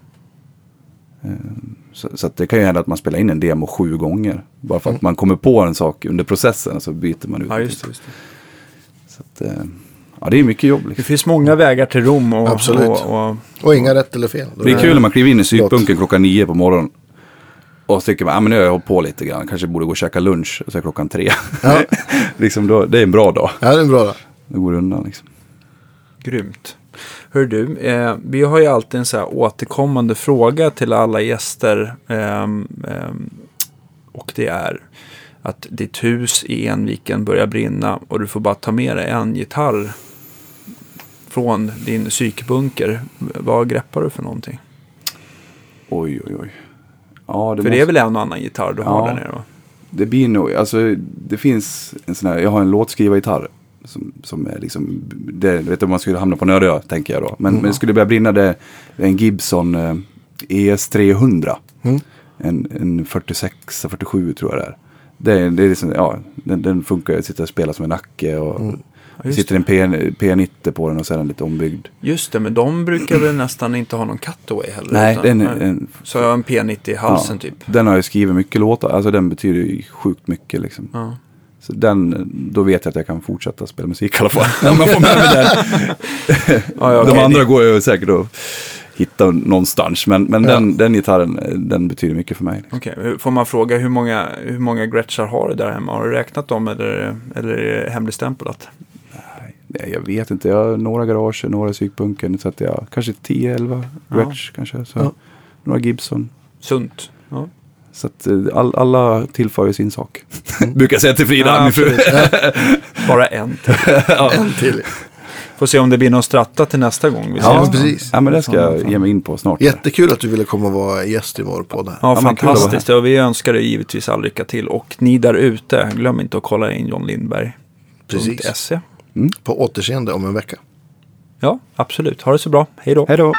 Så, så att det kan ju hända att man spelar in en demo sju gånger. Bara för att man kommer på en sak under processen så byter man ut. ja, det. just det. Just det. Så att, eh, ja, det är mycket jobb. Det Liksom. finns många vägar till Rom och, Absolut. och, och Och inga rätt eller fel. Det är kul när man kliver in i psykbunken klockan nio på morgonen. Och så tycker man, ah, men nu har jag hållit på lite grann, kanske borde gå och käka lunch. Så är klockan tre. Ja. liksom då, det är en bra dag. Ja, det är bra då. Det går undan liksom. Grymt. Hör du, eh, vi har ju alltid en så här återkommande fråga till alla gäster. ehm, ehm, och det är att ditt hus i Enviken börjar brinna och du får bara ta med dig en gitarr från din psykbunker. Vad greppar du för någonting? Oj, oj, oj. Ja, det för måste... det är väl en och annan gitarr du har Ja. där nere va? Det blir nog, alltså det finns en sån här, jag har en låtskrivargitarr. som, som är liksom, det, vet du, om man skulle hamna på en öde ö, tänker jag då. Men, men det skulle börja brinna, det en Gibson eh, ES300. Mm. En, en 46, 47 tror jag det är. Det, det är liksom, ja, den, den funkar, jag sitter och spelar som en nacke och Mm. Just sitter en P, P90 på den och så är den lite ombyggd. Just det, men de brukar väl nästan inte ha någon cutaway heller. Nej, utan- den en, Så jag har en P90 i halsen ja, typ. Den har jag skrivit mycket låtar, alltså den betyder ju sjukt mycket liksom. Ja. Så den, då vet jag att jag kan fortsätta spela musik i alla fall. Om jag får med mig den. Ja, ja, De andra det- går ju säkert att hitta någonstans. Men, men Ja. den, den gitarren, den betyder mycket för mig. Liksom. Hur- får man fråga hur många, hur många Gretschar har du där hemma? Har du räknat dem eller, eller är det hemligstämplat? Nej, jag vet inte, jag har några garage, några psykbunken. Så att jag, kanske 10-11 Ja. Gretsch kanske. Så. Ja. Några Gibson. Sunt. Ja. Så att eh, all, alla tillför ju sin sak. Brukar jag säga till Frida, Ja, min fru. Bara en. En till. Får se om det blir någon stratta till nästa gång. Vi Ja, ses. precis. Ja, men det ska jag ge mig in på snart. Jättekul att du ville komma och vara gäst i vår podd. Ja, Ja, fantastiskt. Ja, vi önskar dig givetvis all lycka till. Och ni där ute, glöm inte att kolla in John Lindberg. Precis. .se. På återseende om en vecka. Ja, absolut. Ha det så bra. Hej då. Hej då.